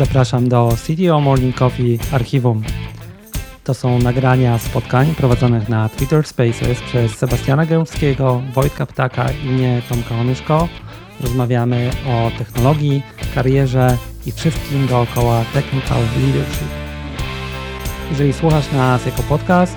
Zapraszam do CTO Morning Coffee Archiwum. To są nagrania spotkań prowadzonych na Twitter Spaces przez Sebastiana Gębskiego, Wojtka Ptaka i mnie, Tomka Onyszko. Rozmawiamy o technologii, karierze i wszystkim dookoła technical leadership. Jeżeli słuchasz nas jako podcast,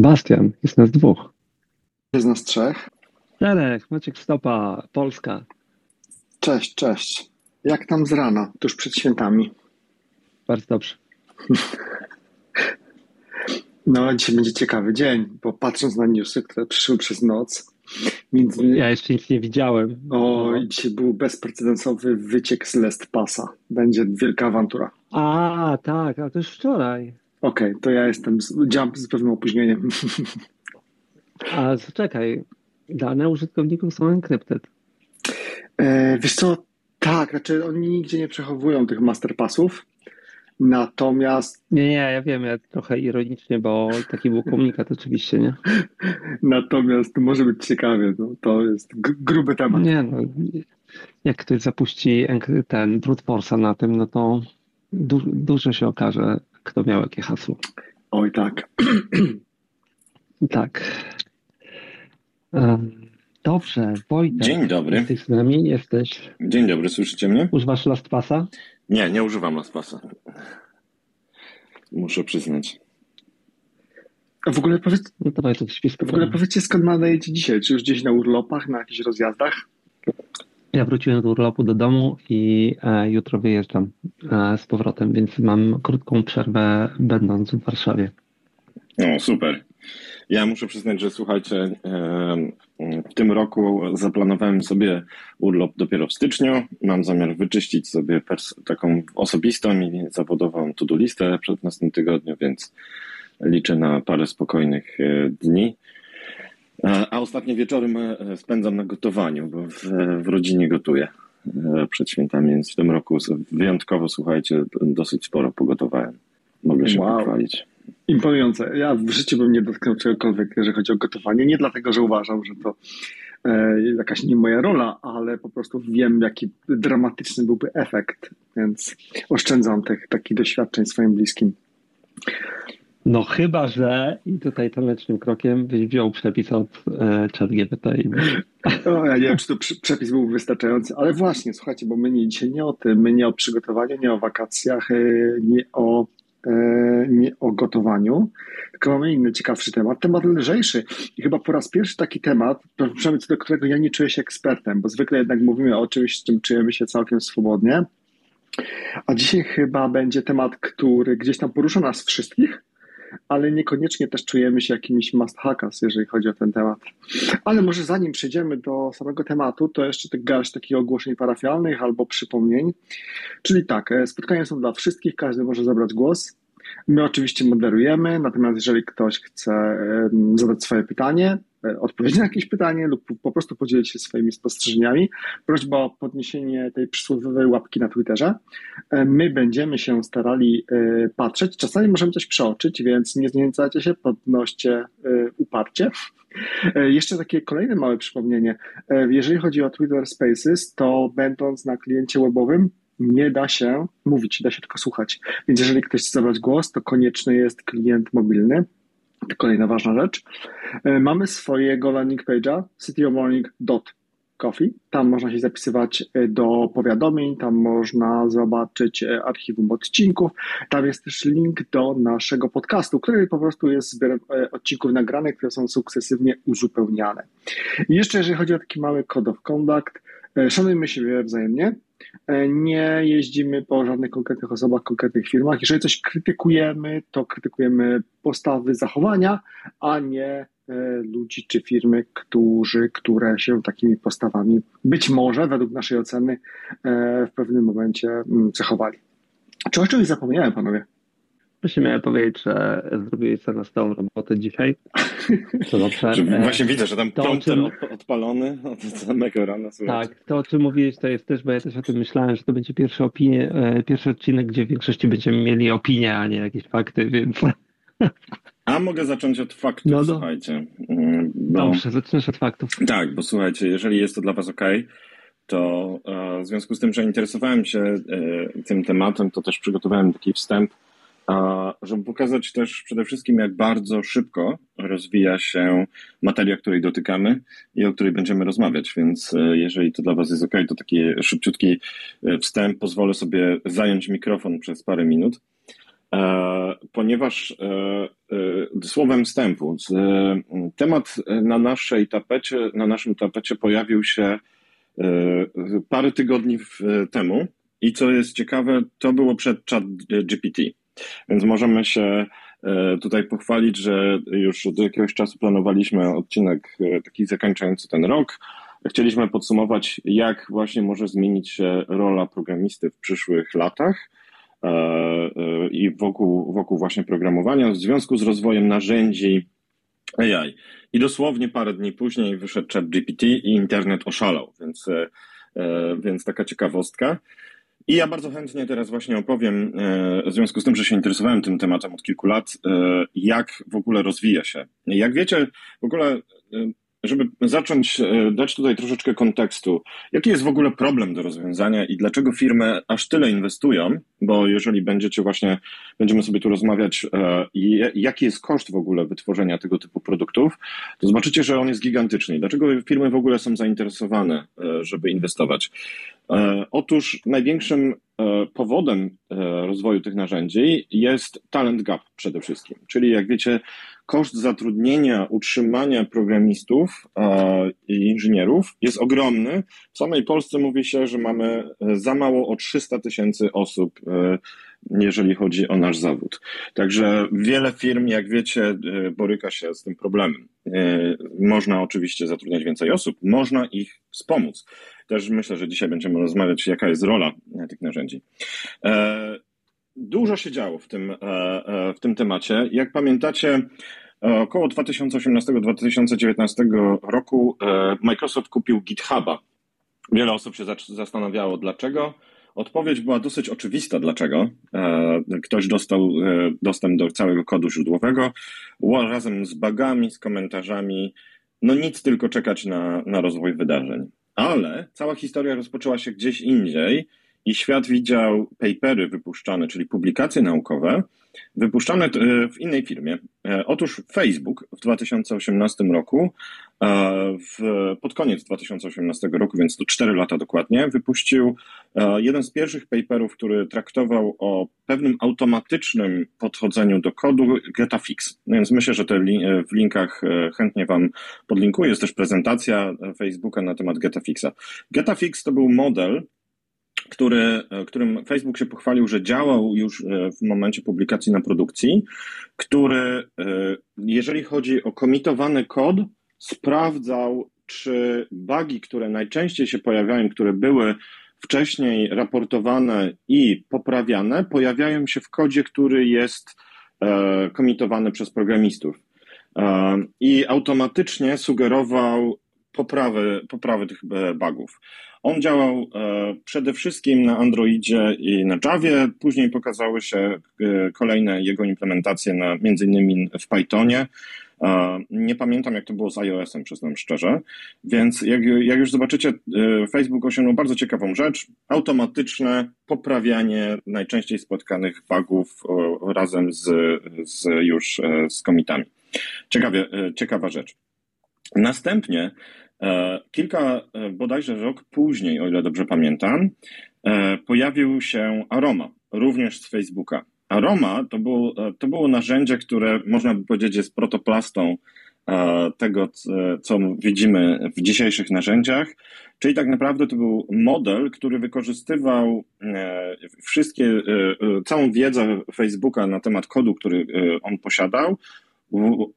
Sebastian, jest nas dwóch. Jest nas trzech. Czterech, Maciek Stopa, Polska. Cześć, cześć. Jak tam z rana, tuż przed świętami? Bardzo dobrze. No, dzisiaj będzie ciekawy dzień, bo patrząc na newsy, które przyszły przez noc, między... Ja jeszcze nic nie widziałem. O, i dzisiaj był bezprecedensowy wyciek z Lest Pasa. Będzie wielka awantura. A, tak, a to już wczoraj. Okej, okay, to ja jestem, działam z pewnym opóźnieniem. A czekaj, dane użytkowników są encrypted. E, wiesz co, tak, znaczy oni nigdzie nie przechowują tych masterpassów, natomiast... Nie, nie, ja wiem, ja trochę ironicznie, bo taki był komunikat oczywiście, nie? Natomiast może być ciekawie, no, to jest gruby temat. Nie no, jak ktoś zapuści ten brute force'a na tym, no to du dużo się okaże, kto miał jakie hasło. Oj tak. tak. Um, dobrze, Wojtek. Dzień dobry. Jesteś z nami? Jesteś. Dzień dobry, słyszycie mnie? Używasz LastPassa? Nie, nie używam LastPassa. Muszę przyznać. A w ogóle powiedz, no to w ogóle powiedzcie skąd nadajecie dzisiaj? Czy już gdzieś na urlopach, na jakichś rozjazdach? Ja wróciłem z urlopu do domu i e, jutro wyjeżdżam e, z powrotem, więc mam krótką przerwę będąc w Warszawie. O, super. Ja muszę przyznać, że słuchajcie, e, w tym roku zaplanowałem sobie urlop dopiero w styczniu. Mam zamiar wyczyścić sobie taką osobistą i zawodową to-do listę przed następnym tygodniu, więc liczę na parę spokojnych e, dni. A ostatnie wieczory spędzam na gotowaniu, bo w, w rodzinie gotuję e, przed świętami, więc w tym roku wyjątkowo, słuchajcie, dosyć sporo pogotowałem. Mogę się wow. pochwalić. Imponujące. Ja w życiu bym nie dotknął czegokolwiek, jeżeli chodzi o gotowanie. Nie dlatego, że uważam, że to e, jakaś nie moja rola, ale po prostu wiem, jaki dramatyczny byłby efekt, więc oszczędzam tych takich doświadczeń swoim bliskim. No chyba, że i tutaj tanecznym krokiem wziął przepis od e, ChatGPT. No, ja nie wiem, czy to przepis był wystarczający, ale właśnie, słuchajcie, bo my nie, dzisiaj nie o tym, my nie o przygotowaniu, nie o wakacjach, e, nie o, e, nie o gotowaniu, tylko mamy inny ciekawszy temat, temat lżejszy. I chyba po raz pierwszy taki temat, przynajmniej co do którego ja nie czuję się ekspertem, bo zwykle jednak mówimy o czymś, z czym czujemy się całkiem swobodnie, a dzisiaj chyba będzie temat, który gdzieś tam porusza nas wszystkich, ale niekoniecznie też czujemy się jakimiś must hackas, jeżeli chodzi o ten temat. Ale może zanim przejdziemy do samego tematu, to jeszcze tak garść takich ogłoszeń parafialnych albo przypomnień. Czyli tak, e, spotkania są dla wszystkich, każdy może zabrać głos. My oczywiście moderujemy, natomiast jeżeli ktoś chce zadać swoje pytanie, odpowiedzieć na jakieś pytanie lub po prostu podzielić się swoimi spostrzeżeniami, prośba o podniesienie tej przysłowiowej łapki na Twitterze. E, my będziemy się starali e, patrzeć. Czasami możemy coś przeoczyć, więc nie zniechęcajcie się, podnoście uparcie. Jeszcze takie kolejne małe przypomnienie. Jeżeli chodzi o Twitter Spaces, to będąc na kliencie webowym, nie da się mówić, da się tylko słuchać. Więc jeżeli ktoś chce zabrać głos, to konieczny jest klient mobilny. Kolejna ważna rzecz. E, mamy swojego landing page'a citymorning.coffee. Tam można się zapisywać e, do powiadomień, tam można zobaczyć e, archiwum odcinków. Tam jest też link do naszego podcastu, który po prostu jest zbiorem odcinków nagranych, które są sukcesywnie uzupełniane. I jeszcze jeżeli chodzi o taki mały code of conduct, szanujmy siebie wzajemnie, nie jeździmy po żadnych konkretnych osobach, konkretnych firmach. Jeżeli coś krytykujemy, to krytykujemy postawy, zachowania, a nie ludzi czy firmy, którzy, które się takimi postawami być może według naszej oceny w pewnym momencie mm, cechowali. Czy o czymś zapomniałem, panowie? Właśnie miałem powiedzieć, że zrobiłeś sobie na stałą robotę dzisiaj. To dobrze. Właśnie widzę, że tam prompter czym... odpalony od samego rana. Słuchajcie. Tak, to o czym mówiłeś to jest też, bo ja też o tym myślałem, że to będzie pierwszy, opinie, e, pierwszy odcinek, gdzie w większości będziemy mieli opinie, a nie jakieś fakty, więc... A mogę zacząć od faktów, no do... słuchajcie. Mm, bo... Dobrze, zaczynasz od faktów. Tak, bo słuchajcie, jeżeli jest to dla was ok, to e, w związku z tym, że interesowałem się e, tym tematem, to też przygotowałem taki wstęp, żeby pokazać też przede wszystkim, jak bardzo szybko rozwija się materia, której dotykamy i o której będziemy rozmawiać. Więc e, jeżeli to dla Was jest ok, to taki szybciutki wstęp. Pozwolę sobie zająć mikrofon przez parę minut, ponieważ słowem wstępu, temat na naszej tapecie, na naszym tapecie pojawił się parę tygodni temu. I co jest ciekawe, to było przed chat GPT. Więc możemy się e, tutaj pochwalić, że już od jakiegoś czasu planowaliśmy odcinek e, taki zakończający ten rok. Chcieliśmy podsumować, jak właśnie może zmienić się rola programisty w przyszłych latach e, i wokół, wokół właśnie programowania w związku z rozwojem narzędzi AI. I dosłownie parę dni później wyszedł chat GPT i internet oszalał, więc, więc taka ciekawostka. I ja bardzo chętnie teraz właśnie opowiem, e, w związku z tym, że się interesowałem tym tematem od kilku lat, e, jak w ogóle rozwija się. Jak wiecie, w ogóle e, żeby zacząć dać tutaj troszeczkę kontekstu, jaki jest w ogóle problem do rozwiązania i dlaczego firmy aż tyle inwestują, bo jeżeli będziecie właśnie, będziemy sobie tu rozmawiać, jaki jest koszt w ogóle wytworzenia tego typu produktów, to zobaczycie, że on jest gigantyczny. Dlaczego firmy w ogóle są zainteresowane, żeby inwestować? E, otóż największym e, powodem e, rozwoju tych narzędzi jest talent gap przede wszystkim. Czyli jak wiecie, koszt zatrudnienia, utrzymania programistów i inżynierów jest ogromny. W samej Polsce mówi się, że mamy za mało o 300 tysięcy osób jeżeli chodzi o nasz zawód. Także wiele firm, jak wiecie, boryka się z tym problemem. Można oczywiście zatrudniać więcej osób, można ich wspomóc też myślę, że dzisiaj będziemy rozmawiać, jaka jest rola tych narzędzi. E, dużo się działo w tym, e, e, w tym temacie. Jak pamiętacie, około 2018-2019 roku Microsoft kupił GitHuba. Wiele osób się zastanawiało, dlaczego. Odpowiedź była dosyć oczywista, dlaczego. Ktoś dostał dostęp do całego kodu źródłowego razem z bugami, z komentarzami. No nic, tylko czekać na, na rozwój wydarzeń. Ale cała historia rozpoczęła się gdzieś indziej i świat widział papery wypuszczane, czyli publikacje naukowe, wypuszczane e, w innej firmie. E, otóż Facebook w 2018 roku, e, w, pod koniec 2018 roku, więc to 4 lata dokładnie, wypuścił jeden z pierwszych paperów, który traktował o pewnym automatycznym podchodzeniu do kodu GetaFix. No więc myślę, że te li, w linkach chętnie Wam podlinkuję. Jest też prezentacja Facebooka na temat GetaFixa. GetaFix to był model, który, którym Facebook się pochwalił, że działał już e, w momencie publikacji na produkcji, który, e, jeżeli chodzi o komitowany kod, sprawdzał, czy bugi, które najczęściej się pojawiają, które były wcześniej raportowane i poprawiane, pojawiają się w kodzie, który jest e, komitowany przez programistów. I automatycznie sugerował poprawy, poprawy tych bugów. On działał e, przede wszystkim na Androidzie i na Javie, później pokazały się e, kolejne jego implementacje na, między innymi w Pythonie. E, nie pamiętam, jak to było z iOS-em, przyznam szczerze. Więc jak, jak już zobaczycie, Facebook osiągnął bardzo ciekawą rzecz. Automatyczne poprawianie najczęściej spotkanych bugów razem z, z już z komitami. Ciekawie, ciekawa rzecz. Następnie E, kilka, e, bodajże rok później, o ile dobrze pamiętam, e, pojawił się Aroma, również z Facebooka. Aroma to było, to było narzędzie, które można by powiedzieć jest protoplastą tego, co widzimy w dzisiejszych narzędziach, czyli tak naprawdę to był model, który wykorzystywał wszystkie, całą wiedzę Facebooka na temat kodu, który on posiadał,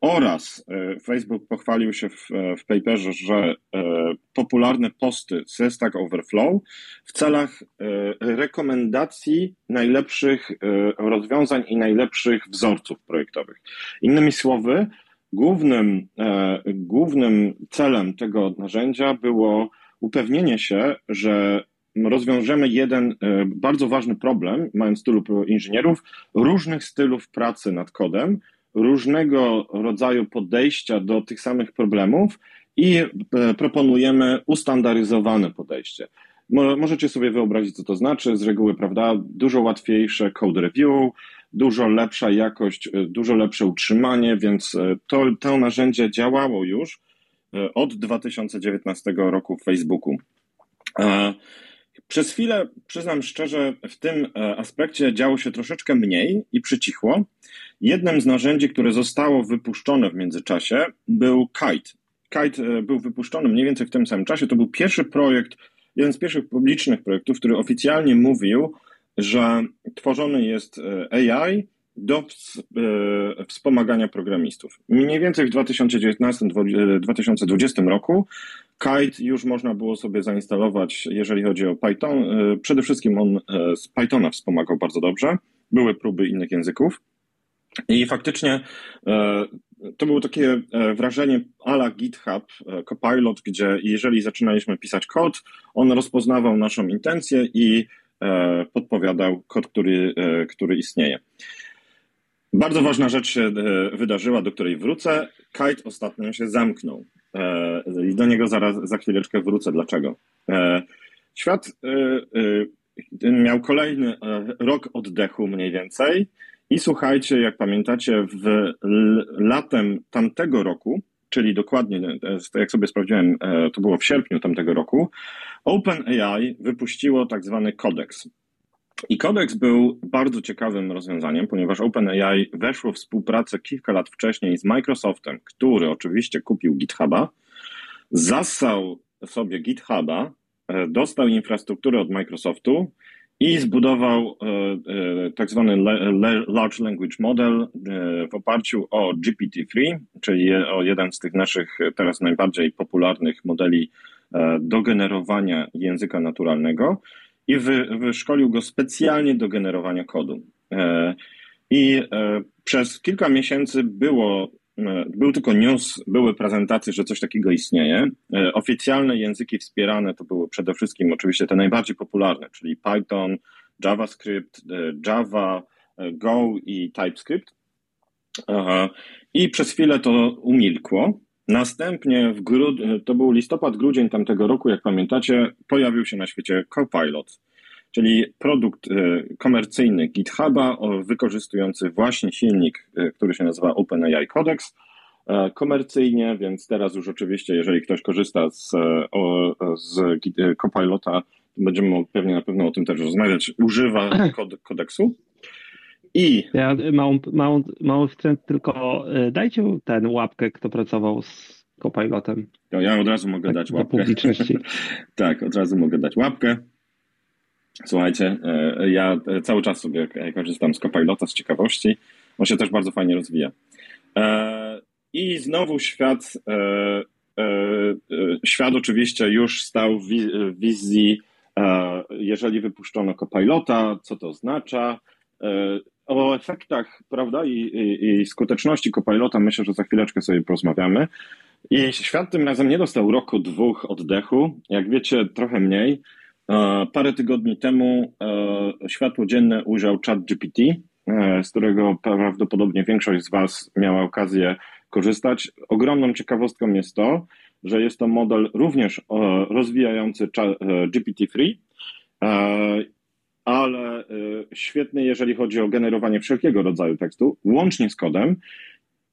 Oraz Facebook pochwalił się w, w paperze, że popularne posty ze Stack Overflow w celach rekomendacji najlepszych rozwiązań i najlepszych wzorców projektowych. Innymi słowy, głównym, głównym celem tego narzędzia było upewnienie się, że rozwiążemy jeden e, bardzo ważny problem, mając tylu inżynierów, różnych stylów pracy nad kodem, różnego rodzaju podejścia do tych samych problemów i e, proponujemy ustandaryzowane podejście. Możecie sobie wyobrazić, co to znaczy. Z reguły, prawda, dużo łatwiejsze code review, dużo lepsza jakość, e, dużo lepsze utrzymanie, więc to, to narzędzie działało już od 2019 roku w Facebooku. Przez chwilę, przyznam szczerze, w tym e, aspekcie działo się troszeczkę mniej i przycichło. Jednym z narzędzi, które zostało wypuszczone w międzyczasie, był Kite. Kite e, był wypuszczony mniej więcej w tym samym czasie. To był pierwszy projekt, jeden z pierwszych publicznych projektów, który oficjalnie mówił, że tworzony jest e, AI do wspomagania programistów. Mniej więcej w 2019-2020 roku Kite już można było sobie zainstalować, jeżeli chodzi o Python. E, przede wszystkim on e, z Pythona wspomagał bardzo dobrze. Były próby innych języków. I faktycznie e, to było takie wrażenie ala GitHub, Copilot, gdzie jeżeli zaczynaliśmy pisać kod, on rozpoznawał naszą intencję i podpowiadał kod, który, który istnieje. Bardzo ważna rzecz się wydarzyła, do której wrócę. Kite ostatnio się zamknął. E, I do niego zaraz, za chwileczkę wrócę. Dlaczego? E, świat e, miał kolejny rok oddechu mniej więcej. I słuchajcie, jak pamiętacie, w latem tamtego roku, czyli dokładnie, jak sobie sprawdziłem, to było w sierpniu tamtego roku, OpenAI wypuściło tak zwany kodeks. I kodeks był bardzo ciekawym rozwiązaniem, ponieważ OpenAI weszło w współpracę kilka lat wcześniej z Microsoftem, który oczywiście kupił GitHuba, zassał sobie GitHuba, e, dostał infrastrukturę od Microsoftu i zbudował e, e, tak zwany Large Language Model w oparciu o GPT-3, czyli o jeden z tych naszych teraz najbardziej popularnych modeli do generowania języka naturalnego i wy, wyszkolił go specjalnie do generowania kodu. E, I e, przez kilka miesięcy było, e, był tylko news, były prezentacje, że coś takiego istnieje. Oficjalne języki wspierane to były przede wszystkim oczywiście te najbardziej popularne, czyli Python, JavaScript, Java, Go i TypeScript. I przez chwilę to umilkło. Następnie w grud... to był listopad, grudzień tamtego roku, jak pamiętacie, pojawił się na świecie Copilot, czyli produkt e, komercyjny GitHuba wykorzystujący właśnie silnik, e, który się nazywa OpenAI Codex e, komercyjnie, więc teraz już oczywiście, jeżeli ktoś korzysta z, z Copilota, będziemy pewnie na pewno o tym też rozmawiać, używa kod, kodeksu. I. Ja małą, małą, mały wstręt, tylko e, dajcie ten łapkę, kto pracował z Copilotem. No, ja od razu mogę tak, dać łapkę. publiczności. tak, od razu mogę dać łapkę. Słuchajcie, e, ja cały czas sobie korzystam z Copilota z ciekawości. On się też bardzo fajnie rozwija. E, I znowu świat, świat oczywiście już stał w wizji, jeżeli wypuszczono Copilota, co to oznacza, o efektach, prawda, i, i, i skuteczności Copilota myślę, że za chwileczkę sobie porozmawiamy. I świat tym razem nie dostał roku, dwóch oddechu. Jak wiecie, trochę mniej. E, parę tygodni temu e, światło dzienne ujrzał ChatGPT, e, z którego prawdopodobnie większość z Was miała okazję korzystać. Ogromną ciekawostką jest to, że jest to model również rozwijający GPT-3 ale y, świetny, jeżeli chodzi o generowanie wszelkiego rodzaju tekstu, łącznie z kodem.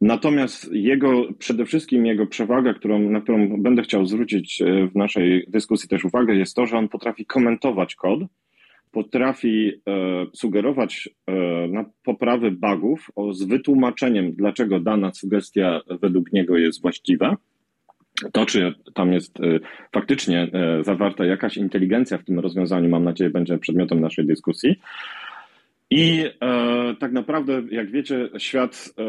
Natomiast jego, przede wszystkim jego przewaga, którą, na którą będę chciał zwrócić y, w naszej dyskusji też uwagę, jest to, że on potrafi komentować kod, potrafi e, sugerować na poprawy bugów z wytłumaczeniem, dlaczego dana sugestia według niego jest właściwa to, czy tam jest y, faktycznie y, zawarta jakaś inteligencja w tym rozwiązaniu, mam nadzieję, będzie przedmiotem naszej dyskusji. I e, tak naprawdę, jak wiecie, świat e,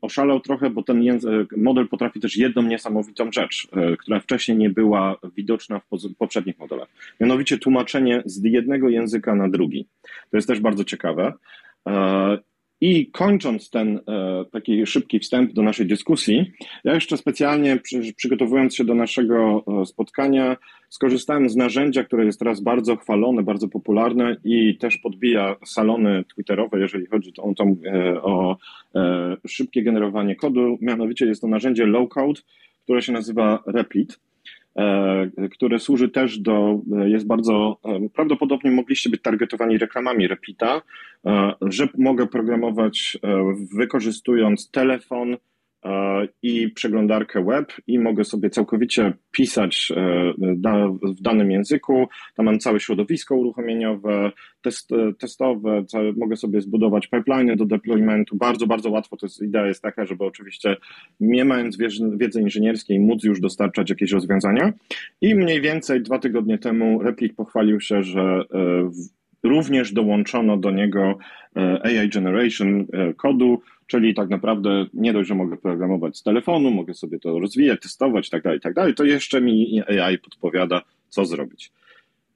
oszalał trochę, bo ten język, model potrafi też jedną niesamowitą rzecz, e, która wcześniej nie była widoczna w poprzednich modelach. Mianowicie tłumaczenie z jednego języka na drugi. To jest też bardzo ciekawe. I kończąc ten e, taki szybki wstęp do naszej dyskusji, ja jeszcze specjalnie przy, przygotowując się do naszego e, spotkania, skorzystałem z narzędzia, które jest teraz bardzo chwalone, bardzo popularne i też podbija salony twitterowe, jeżeli chodzi o, e, o szybkie generowanie kodu. Mianowicie jest to narzędzie low code, które się nazywa Replit. E, które służy też do, e, jest bardzo, e, prawdopodobnie mogliście być targetowani reklamami Repita, że mogę programować wykorzystując telefon, i przeglądarkę web i mogę sobie całkowicie pisać e, w danym języku. Tam mam całe środowisko uruchomieniowe, test, e, testowe, mogę sobie zbudować pipeline do deploymentu. Bardzo, bardzo łatwo. To jest, idea jest taka, żeby oczywiście nie mając wiedzy inżynierskiej móc już dostarczać jakieś rozwiązania. I mniej więcej dwa tygodnie temu Replik pochwalił się, że e, również dołączono do niego AI Generation kodu, Czyli tak naprawdę nie dość, że mogę programować z telefonu, mogę sobie to rozwijać, testować itd., tak itd., tak to jeszcze mi AI podpowiada, co zrobić.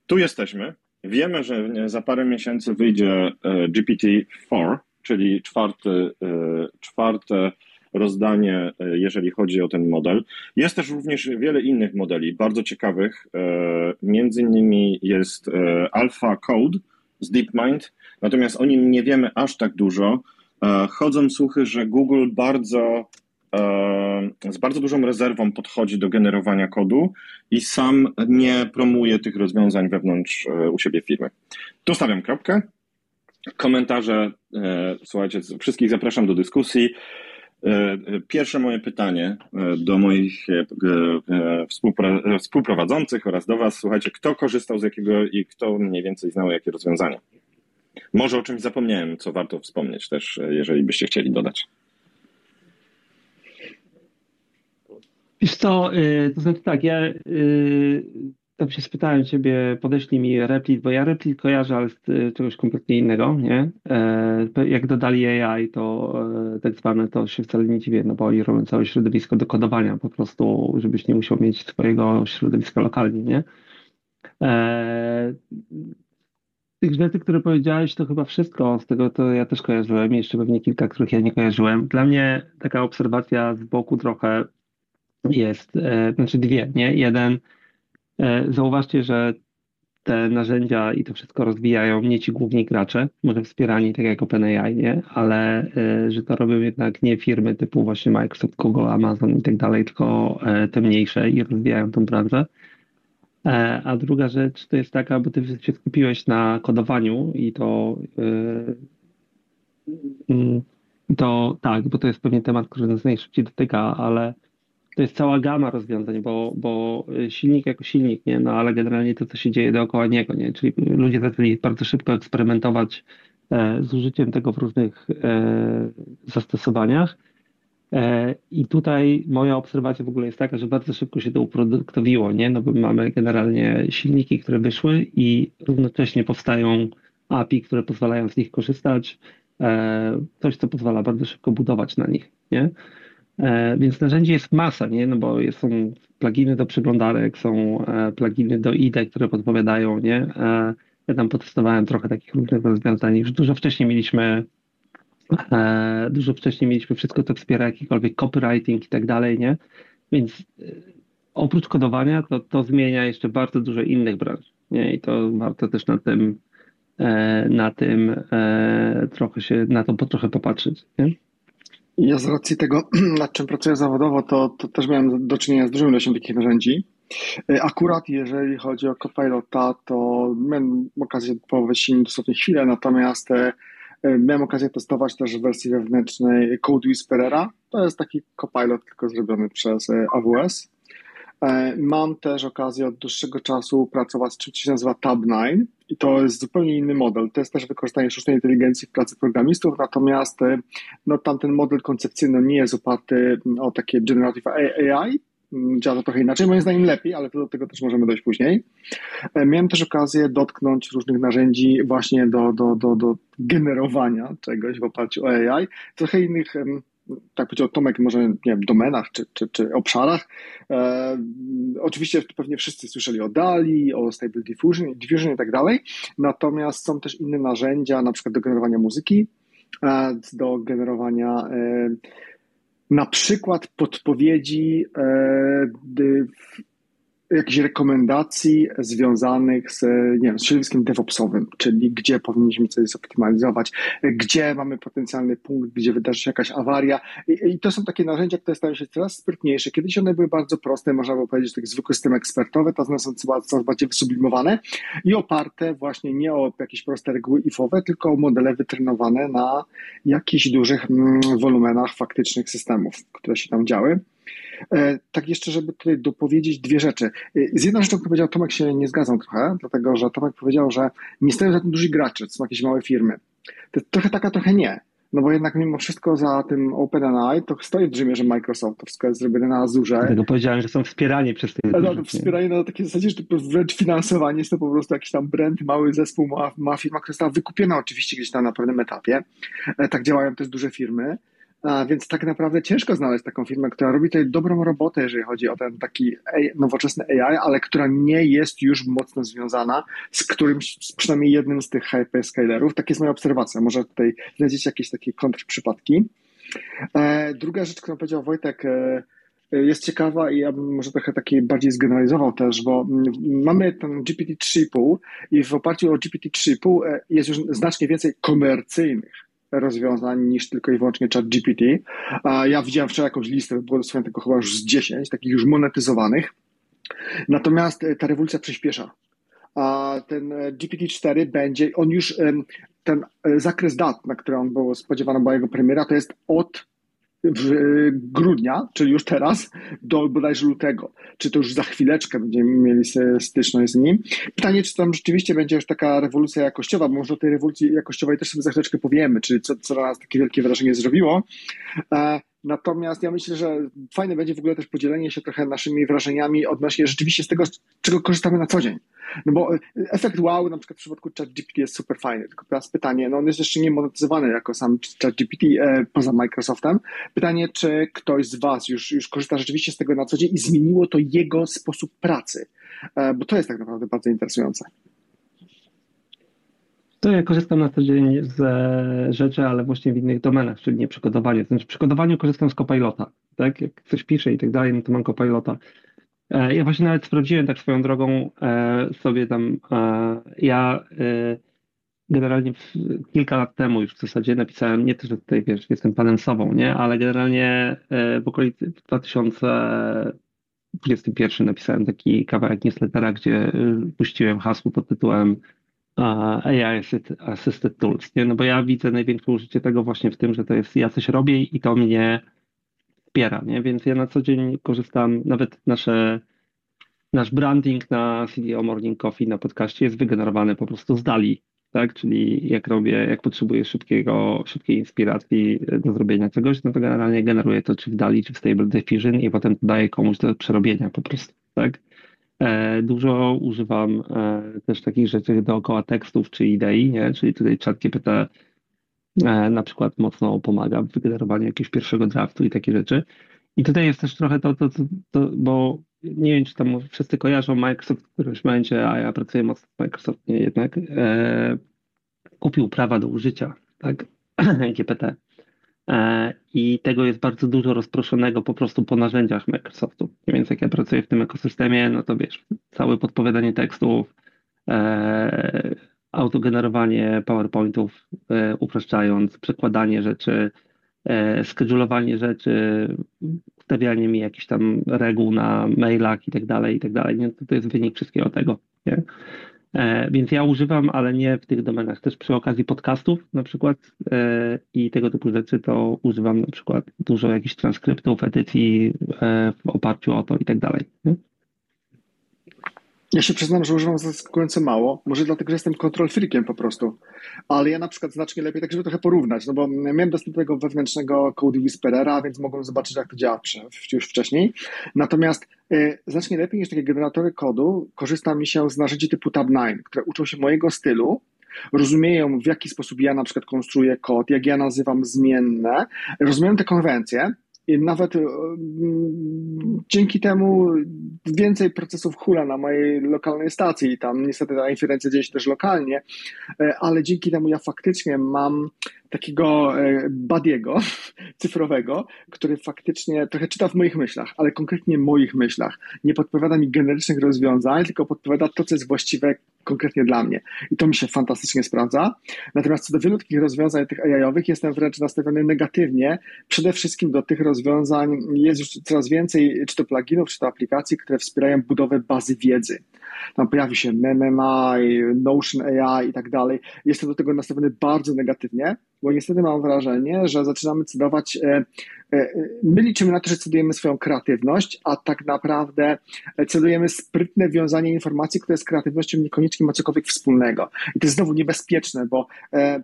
Tu jesteśmy. Wiemy, że za parę miesięcy wyjdzie e, GPT-4, czyli czwarty, e, czwarte rozdanie, e, jeżeli chodzi o ten model. Jest też również wiele innych modeli, bardzo ciekawych. Między innymi jest Alpha Code z DeepMind, natomiast o nim nie wiemy aż tak dużo. E, chodzą słuchy, że Google bardzo e, z bardzo dużą rezerwą podchodzi do generowania kodu i sam nie promuje tych rozwiązań wewnątrz e, u siebie firmy. Tu stawiam kropkę. Komentarze, słuchajcie, wszystkich zapraszam do dyskusji. Pierwsze moje pytanie do moich współprowadzących oraz do Was. Słuchajcie, kto korzystał z jakiego i kto mniej więcej znał jakie rozwiązania? Może o czymś zapomniałem, co warto wspomnieć też, jeżeli byście chcieli dodać. Wiesz co, to znaczy tak, ja tam się spytałem ciebie, podeślij mi Replit, bo ja Replit kojarzę, ale z y, czegoś kompletnie innego, nie? E, jak dodali AI, to e, tak zwane, to się wcale nie dziwię, no bo oni robią całe środowisko do kodowania po prostu, żebyś nie musiał mieć swojego środowiska lokalnie, nie? E, tych rzeczy, które powiedziałeś, to chyba wszystko. Z tego to ja też kojarzyłem. Jeszcze pewnie kilka, których ja nie kojarzyłem. Dla mnie taka obserwacja z boku trochę jest, znaczy dwie, nie? Jeden, zauważcie, że te narzędzia i to wszystko rozwijają nie ci główni gracze, może wspierani tak jak OpenAI, nie? Ale e, że to robią jednak nie firmy typu właśnie Microsoft, Google, Amazon i tak dalej, tylko e, te mniejsze i rozwijają tą branżę. E, a druga rzecz to jest taka, bo ty się skupiłeś na kodowaniu i to, yy, to tak, bo to jest pewnie temat, który nas najszybciej dotyka, ale to jest cała gama rozwiązań, bo, bo silnik jako silnik, nie? No ale generalnie to, co się dzieje dookoła niego, nie? Czyli ludzie zaczęli bardzo szybko eksperymentować e, z użyciem tego w różnych e, zastosowaniach E, I tutaj moja obserwacja w ogóle jest taka, że bardzo szybko się to uproduktowiło, nie? No bo mamy generalnie silniki, które wyszły i równocześnie powstają API, które pozwalają z nich korzystać, e, coś, co pozwala bardzo szybko budować na nich, nie? E, więc narzędzi jest masa, nie? No bo są pluginy do przeglądarek, są pluginy do IDE, które podpowiadają, nie? Ja tam potestowałem trochę takich różnych rozwiązań. Już dużo wcześniej mieliśmy E, dużo wcześniej mieliśmy wszystko, co wspiera jakikolwiek copywriting i tak dalej, nie? Więc e, oprócz kodowania to, to zmienia jeszcze bardzo dużo innych branż, nie? I to warto też na tym, e, na tym trochę się, na to trochę popatrzeć, nie? Ja z racji tego, nad czym pracuję zawodowo, to, to też miałem do czynienia z dużą ilością takich narzędzi. Akurat jeżeli chodzi o Copilota, to miałem okazję połowić się dosłownie chwilę, natomiast E, miałem okazję testować też w wersji wewnętrznej Code Whisperera. To jest taki copilot, tylko zrobiony przez e, AWS. E, mam też okazję od dłuższego czasu pracować z czymś, co się nazywa Tab9 i to jest zupełnie inny model. To jest też wykorzystanie sztucznej inteligencji w pracy programistów, natomiast no, tamten model koncepcyjny nie jest oparty o takie generative AI, mm, działa to trochę inaczej, moim zdaniem lepiej, ale do tego też możemy dojść później. E, miałem też okazję dotknąć różnych narzędzi właśnie do, do, do, do generowania czegoś w oparciu o AI. Trochę innych tak powiedział Tomek, może nie wiem, domenach czy, czy, czy obszarach. E, oczywiście pewnie wszyscy słyszeli o DALI, o Stable Diffusion, Diffusion i tak dalej, natomiast są też inne narzędzia, na przykład do generowania muzyki, e, do generowania e, na przykład podpowiedzi e, jakichś rekomendacji związanych z, nie wiem, z środowiskiem DevOpsowym, czyli gdzie powinniśmy coś zoptymalizować, gdzie mamy potencjalny punkt, gdzie wydarzy się jakaś awaria. I, I, to są takie narzędzia, które stają się coraz sprytniejsze. Kiedyś one były bardzo proste, można było powiedzieć, takie zwykłe systemy ekspertowe, teraz one są coraz bardziej wysublimowane i oparte właśnie nie o jakieś proste reguły ifowe, tylko o modele wytrenowane na jakichś dużych mm, wolumenach faktycznych systemów, które się tam działy. E, tak jeszcze, żeby tutaj dopowiedzieć dwie rzeczy. E, z jedną rzeczą, którą powiedział Tomek, się nie zgadzam trochę, dlatego że Tomek powiedział, że nie stoją za tym duży gracze, to są jakieś małe firmy. To trochę taka, trochę nie. No bo jednak mimo wszystko za tym OpenAI to stoi w dużej mierze Microsoft, to wszystko jest zrobione na Azurze. Dlatego powiedziałem, że są wspierani przez te no, no, Wspierani na takiej zasadzie, że to wręcz finansowanie jest to po prostu jakiś tam brand, mały zespół, mała, mała firma, która została wykupiona oczywiście gdzieś tam na pewnym etapie. E, tak działają też duże firmy. Więc tak naprawdę ciężko znaleźć taką firmę, która robi tutaj dobrą robotę, jeżeli chodzi o ten taki nowoczesny AI, ale która nie jest już mocno związana z którymś, z przynajmniej jednym z tych hyperscalerów. Tak jest moja obserwacja. Może tutaj znajdziecie jakieś takie kontrprzypadki. E, druga rzecz, którą powiedział Wojtek, e, jest ciekawa i ja bym może trochę taki bardziej zgeneralizował też, bo mamy ten GPT-3,5 i w oparciu o GPT-3,5 e, jest już znacznie więcej komercyjnych rozwiązań niż tylko i wyłącznie chat GPT. Ja widziałem wczoraj jakąś listę, było dosłownie tego chyba już z 10, takich już monetyzowanych. Natomiast e, ta rewolucja przyspiesza. A ten e, GPT-4 będzie, on już, ten e, zakres dat, na który on był spodziewano była jego premiera, to jest od w grudnia, czyli już teraz, do bodajże lutego. Czy to już za chwileczkę będziemy mieli styczność z nim. Pytanie, czy tam rzeczywiście będzie już taka rewolucja jakościowa, bo może o tej rewolucji jakościowej też sobie za chwileczkę powiemy, czyli co, co na nas takie wielkie wrażenie zrobiło. Natomiast ja myślę, że fajne będzie w ogóle też podzielenie się trochę naszymi wrażeniami odnośnie rzeczywiście z tego, czego korzystamy na co dzień. No bo e, efekt wow na przykład w przypadku ChatGPT jest super fajny, tylko teraz pytanie, no on jest jeszcze nie monetyzowany jako sam ChatGPT e, poza Microsoftem. Pytanie, czy ktoś z Was już, już korzysta rzeczywiście z tego na co dzień i zmieniło to jego sposób pracy, e, bo to jest tak naprawdę bardzo interesujące. To ja korzystam na co dzień z rzeczy, ale właśnie w innych domenach, czyli nie przy kodowaniu. Znaczy przy kodowaniu korzystam z Copilota, tak? Jak coś piszę i tak dalej, no to mam Copilota. E, ja właśnie nawet sprawdziłem tak swoją drogą e, sobie tam, e, ja generalnie kilka lat temu już w zasadzie napisałem, nie to, że tutaj wiesz, jestem panem sobą, nie, ale generalnie w okolicy 2021 napisałem taki kawałek newslettera, gdzie puściłem hasło pod tytułem AI Assisted Tools, nie? No bo ja widzę największe użycie tego właśnie w tym, że to jest ja coś robię i to mnie wspiera, nie? Więc ja na co dzień korzystam, nawet nasze, nasz branding na CDO Morning Coffee na podcaście jest wygenerowany po prostu z dali, tak? Czyli jak robię, jak potrzebuję szybkiego, szybkiej inspiracji do zrobienia czegoś, no to generalnie generuję to czy w dali, czy w Stable Diffusion i potem daję komuś do przerobienia po prostu, tak? E, dużo używam e, też takich rzeczy dookoła tekstów czy idei, nie? czyli tutaj ChatGPT E, na przykład mocno pomaga w wygenerowaniu jakiegoś pierwszego draftu i takie rzeczy. I tutaj jest też trochę to, to, to, to bo nie wiem, czy tam wszyscy kojarzą Microsoft w którymś momencie, a ja pracuję mocno w Microsoft nie jednak, e, kupił prawa do użycia, tak, GPT. E, I tego jest bardzo dużo rozproszonego po prostu po narzędziach Microsoftu. Więc jak ja pracuję w tym ekosystemie, no to wiesz, całe podpowiadanie tekstów, e, autogenerowanie PowerPointów, e, upraszczając, przekładanie rzeczy, e, schedulowanie rzeczy, ustawianie mi jakichś tam reguł na mailach i tak dalej, i tak dalej. Nie? To jest wynik wszystkiego tego. Nie? E, więc ja używam, ale nie w tych domenach. Też przy okazji podcastów na przykład i tego typu rzeczy to używam na przykład dużo jakichś transkryptów, edycji w oparciu o to i tak dalej. Ja się przyznam, że używam zaskakująco mało. Może dlatego, że jestem control freakiem po prostu. Ale ja na przykład znacznie lepiej, tak żeby trochę porównać, no bo miałem dostęp do tego wewnętrznego Code Whisperera, więc mogłem zobaczyć, jak to działa już wcześniej. Natomiast y, znacznie lepiej niż takie generatory kodu korzysta mi się z narzędzi typu Tab9, które uczą się mojego stylu, rozumieją, w jaki sposób ja na przykład konstruuję kod, jak ja nazywam zmienne, rozumieją te konwencje i nawet e, dzięki temu więcej procesów hula na mojej lokalnej stacji. I tam niestety ta inferencja dzieje się też lokalnie, e, ale dzięki temu ja faktycznie mam takiego e, badiego cyfrowego, który faktycznie trochę czyta w moich myślach, ale konkretnie moich myślach. Nie podpowiada mi generycznych rozwiązań, tylko podpowiada to, co jest właściwe konkretnie dla mnie. I to mi się fantastycznie sprawdza. Natomiast co do wielu takich rozwiązań tych AI-owych jestem wręcz nastawiony negatywnie. Przede wszystkim do tych rozwiązań jest już coraz więcej, czy to pluginów, czy to aplikacji, które wspierają budowę bazy wiedzy. Tam pojawi się MMI, Notion AI i tak dalej. Jestem do tego nastawiony bardzo negatywnie, bo niestety mam wrażenie, że zaczynamy cedować, e, e, my liczymy na to, że cedujemy swoją kreatywność, a tak naprawdę cedujemy sprytne wiązanie informacji, które z kreatywnością niekoniecznie ma cokolwiek wspólnego. I to jest znowu niebezpieczne, bo e,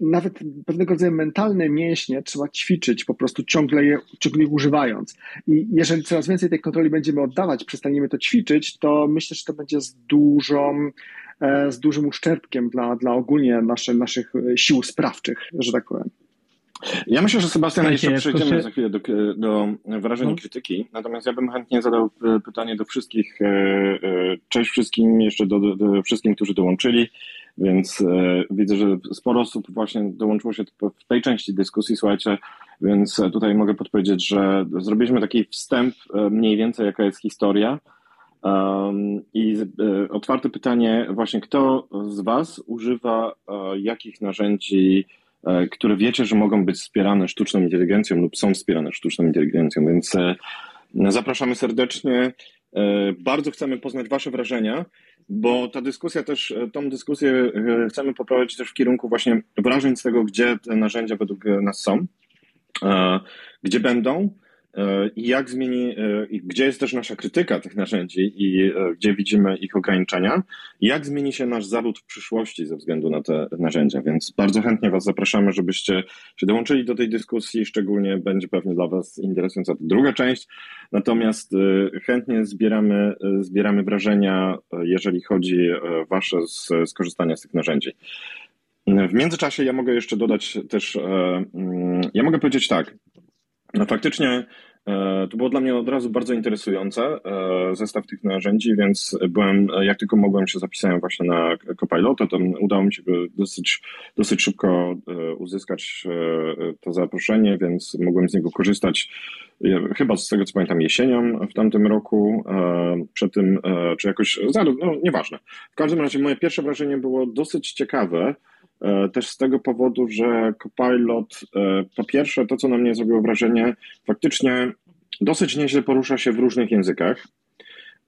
nawet pewnego rodzaju mentalne mięśnie trzeba ćwiczyć, po prostu ciągle je, ciągle je używając. I jeżeli coraz więcej tej kontroli będziemy oddawać, przestaniemy to ćwiczyć, to myślę, że to będzie z dużą E, z dużym uszczerbkiem dla, dla ogólnie nasze, naszych sił sprawczych, że tak powiem. Ja myślę, że Sebastian, jeszcze przejdziemy za chwilę do, do wrażeń i no. krytyki, natomiast ja bym chętnie zadał e, pytanie do wszystkich, e, cześć wszystkim, jeszcze do, do, do wszystkim, którzy dołączyli, więc widzę, że sporo osób właśnie dołączyło się w tej części dyskusji, słuchajcie, więc tutaj mogę podpowiedzieć, że zrobiliśmy taki wstęp mniej więcej, jaka jest historia, I e, otwarte pytanie, właśnie kto z Was używa e, jakich narzędzi, e, które wiecie, że mogą być wspierane sztuczną inteligencją lub są wspierane sztuczną inteligencją, więc zapraszamy serdecznie. Bardzo chcemy poznać Wasze wrażenia, bo ta dyskusja też, tą dyskusję chcemy poprowadzić też w kierunku właśnie wrażeń z tego, gdzie te narzędzia według nas są, gdzie będą i jak zmieni, e, gdzie jest też nasza krytyka tych narzędzi i e, gdzie widzimy ich ograniczenia, jak zmieni się nasz zawód w przyszłości ze względu na te narzędzia. Więc bardzo chętnie Was zapraszamy, żebyście się dołączyli do tej dyskusji. Szczególnie będzie pewnie dla Was interesująca ta druga część. Natomiast chętnie zbieramy, zbieramy wrażenia, jeżeli chodzi Wasze skorzystanie z tych narzędzi. W międzyczasie ja mogę jeszcze dodać też, mm, ja mogę powiedzieć tak, no faktycznie e, to było dla mnie od razu bardzo interesujące, e, zestaw tych narzędzi, więc byłem, jak tylko mogłem się zapisałem właśnie na Copilota, to udało mi się dosyć, dosyć szybko e, uzyskać to zaproszenie, więc mogłem z niego korzystać chyba z tego co pamiętam jesienią w tamtym roku, przed tym, czy jakoś, no nieważne. W każdym razie moje pierwsze wrażenie było dosyć ciekawe, E, też z tego powodu, że Copilot, e, po pierwsze, to co na mnie zrobiło wrażenie, faktycznie dosyć nieźle porusza się w różnych językach,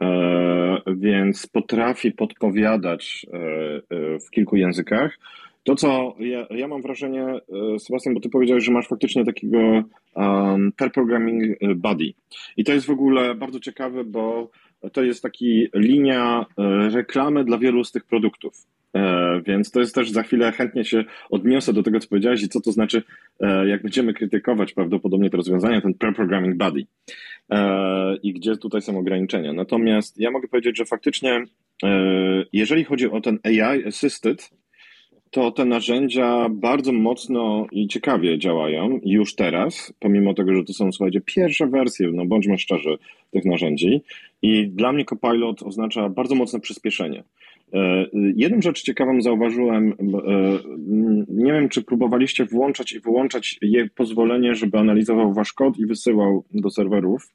e, więc potrafi podpowiadać w kilku językach. To, co ja, ja mam wrażenie, Sebastian, bo ty powiedziałeś, że masz faktycznie takiego um, pair programming buddy. I to jest w ogóle bardzo ciekawe, bo to jest taki linia reklamy dla wielu z tych produktów. E, więc to jest też za chwilę chętnie się odniosę do tego, co powiedziałeś i co to znaczy, e, jak będziemy krytykować prawdopodobnie te rozwiązania, ten Pair Programming Body e, i gdzie tutaj są ograniczenia. Natomiast ja mogę powiedzieć, że faktycznie, jeżeli chodzi o ten AI Assisted, to te narzędzia bardzo mocno i ciekawie działają już teraz, pomimo tego, że to są, słuchajcie, pierwsze wersje, no bądźmy szczerzy, tych narzędzi. I dla mnie Copilot oznacza bardzo mocne przyspieszenie. E, jedną rzecz ciekawą zauważyłem, e, nie wiem, czy próbowaliście włączać i wyłączać je pozwolenie, żeby analizował wasz kod i wysyłał do serwerów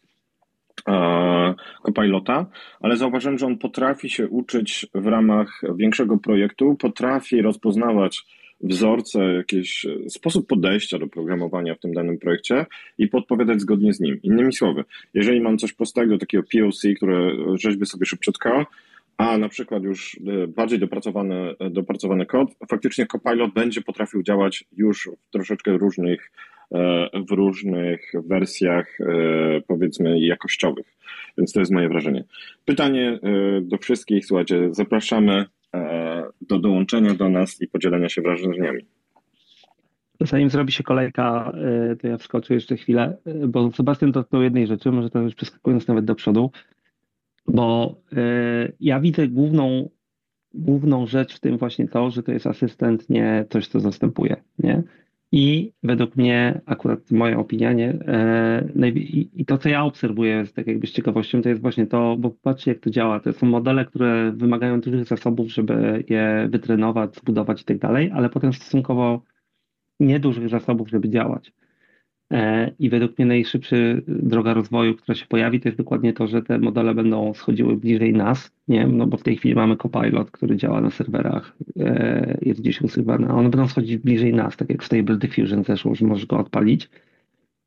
e, Copilota, ale zauważyłem, że on potrafi się uczyć w ramach większego projektu, potrafi rozpoznawać wzorce, jakiś sposób podejścia do programowania w tym danym projekcie i podpowiadać zgodnie z nim. Innymi słowy, jeżeli mam coś prostego, takiego POC, które rzeźby sobie szybciutko, a na przykład już e, bardziej dopracowany, e, dopracowany kod, faktycznie Copilot będzie potrafił działać już w troszeczkę różnych, e, w różnych wersjach, powiedzmy, jakościowych. Więc to jest moje wrażenie. Pytanie do wszystkich, słuchajcie, zapraszamy do dołączenia do nas i podzielenia się wrażeniami. Zanim zrobi się kolejka, to ja wskoczę jeszcze chwilę, bo Sebastian dotknął jednej rzeczy, może to już przeskakując nawet do przodu, bo ja widzę główną główną rzecz w tym właśnie to, że to jest asystent, nie coś, co zastępuje, nie? I według mnie, akurat moja opinia, nie, e, i to, co ja obserwuję z tak jakby z ciekawością, to jest właśnie to, bo patrzcie, jak to działa. To są modele, które wymagają dużych zasobów, żeby je wytrenować, zbudować i tak dalej, ale potem stosunkowo niedużych zasobów, żeby działać. E, I według mnie najszybszy droga rozwoju, która się pojawi, to jest dokładnie to, że te modele będą schodziły bliżej nas, nie? No bo w tej chwili mamy Copilot, który działa na serwerach, e, jest gdzieś usuwany, a one będą schodzić bliżej nas, tak jak Stable Diffusion zeszło, że możesz go odpalić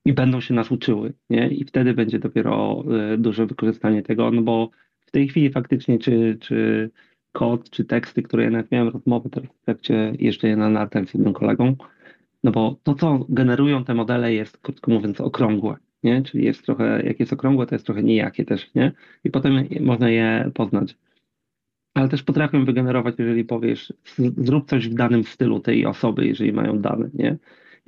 i będą się nas uczyły, nie? I wtedy będzie dopiero e, duże wykorzystanie tego, no bo w tej chwili faktycznie czy, czy kod, czy teksty, które ja nawet miałem rozmowę teraz w trakcie jeżdżenia na nartach z jednym kolegą, no bo to, co generują te modele jest, krótko mówiąc, okrągłe, nie? Czyli jest trochę, jak jest okrągłe, to jest trochę nijakie też, nie? I potem można je poznać. Ale też potrafią wygenerować, jeżeli powiesz, zrób coś w danym stylu tej osoby, jeżeli mają dane, nie?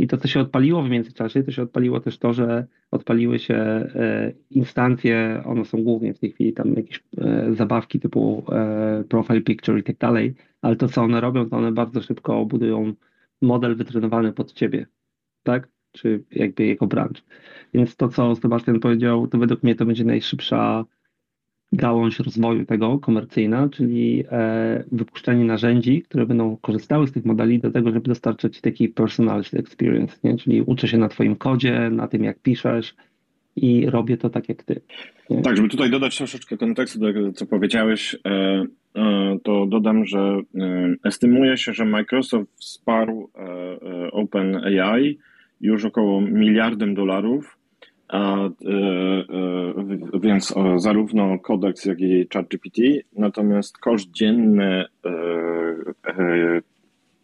I to, co się odpaliło w międzyczasie, to się odpaliło też to, że odpaliły się e, instancje, one są głównie w tej chwili tam jakieś e, zabawki typu e, profile picture i tak dalej, ale to, co one robią, to one bardzo szybko budują model wytrenowany pod ciebie, tak? Czy jakby jego branż. Więc to, co Sebastian powiedział, to według mnie to będzie najszybsza gałąź rozwoju tego komercyjna, czyli e, narzędzi, które będą korzystały z tych modeli do tego, żeby dostarczać taki personality experience, nie? czyli uczę się na twoim kodzie, na tym jak piszesz i robię to tak jak ty. Tak, żeby tutaj dodać troszeczkę kontekstu do tego, co powiedziałeś, e, E, to dodam, że e, estymuje się, że Microsoft wsparł OpenAI już około miliardem dolarów, więc zarówno Codex, jak i ChatGPT, natomiast koszt dzienny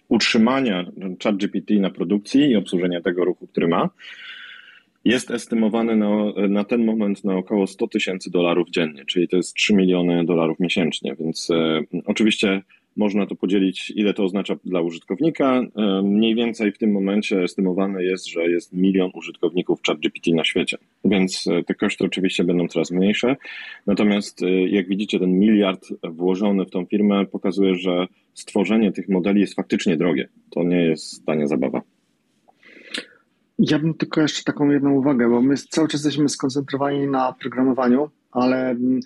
utrzymania ChatGPT na produkcji i obsłużenia tego ruchu, który ma, jest estymowany na, na ten moment na około 100 tysięcy dolarów dziennie, czyli to jest 3 miliony dolarów miesięcznie, więc e, oczywiście można to podzielić, ile to oznacza dla użytkownika. E, mniej więcej w tym momencie estymowane jest, że jest milion użytkowników ChatGPT na świecie, więc e, te koszty oczywiście będą coraz mniejsze. Natomiast jak widzicie, ten miliard włożony w tą firmę pokazuje, że stworzenie tych modeli jest faktycznie drogie. To nie jest tania zabawa. Ja bym tylko jeszcze taką jedną uwagę, bo my cały czas jesteśmy skoncentrowani na programowaniu, ale mm,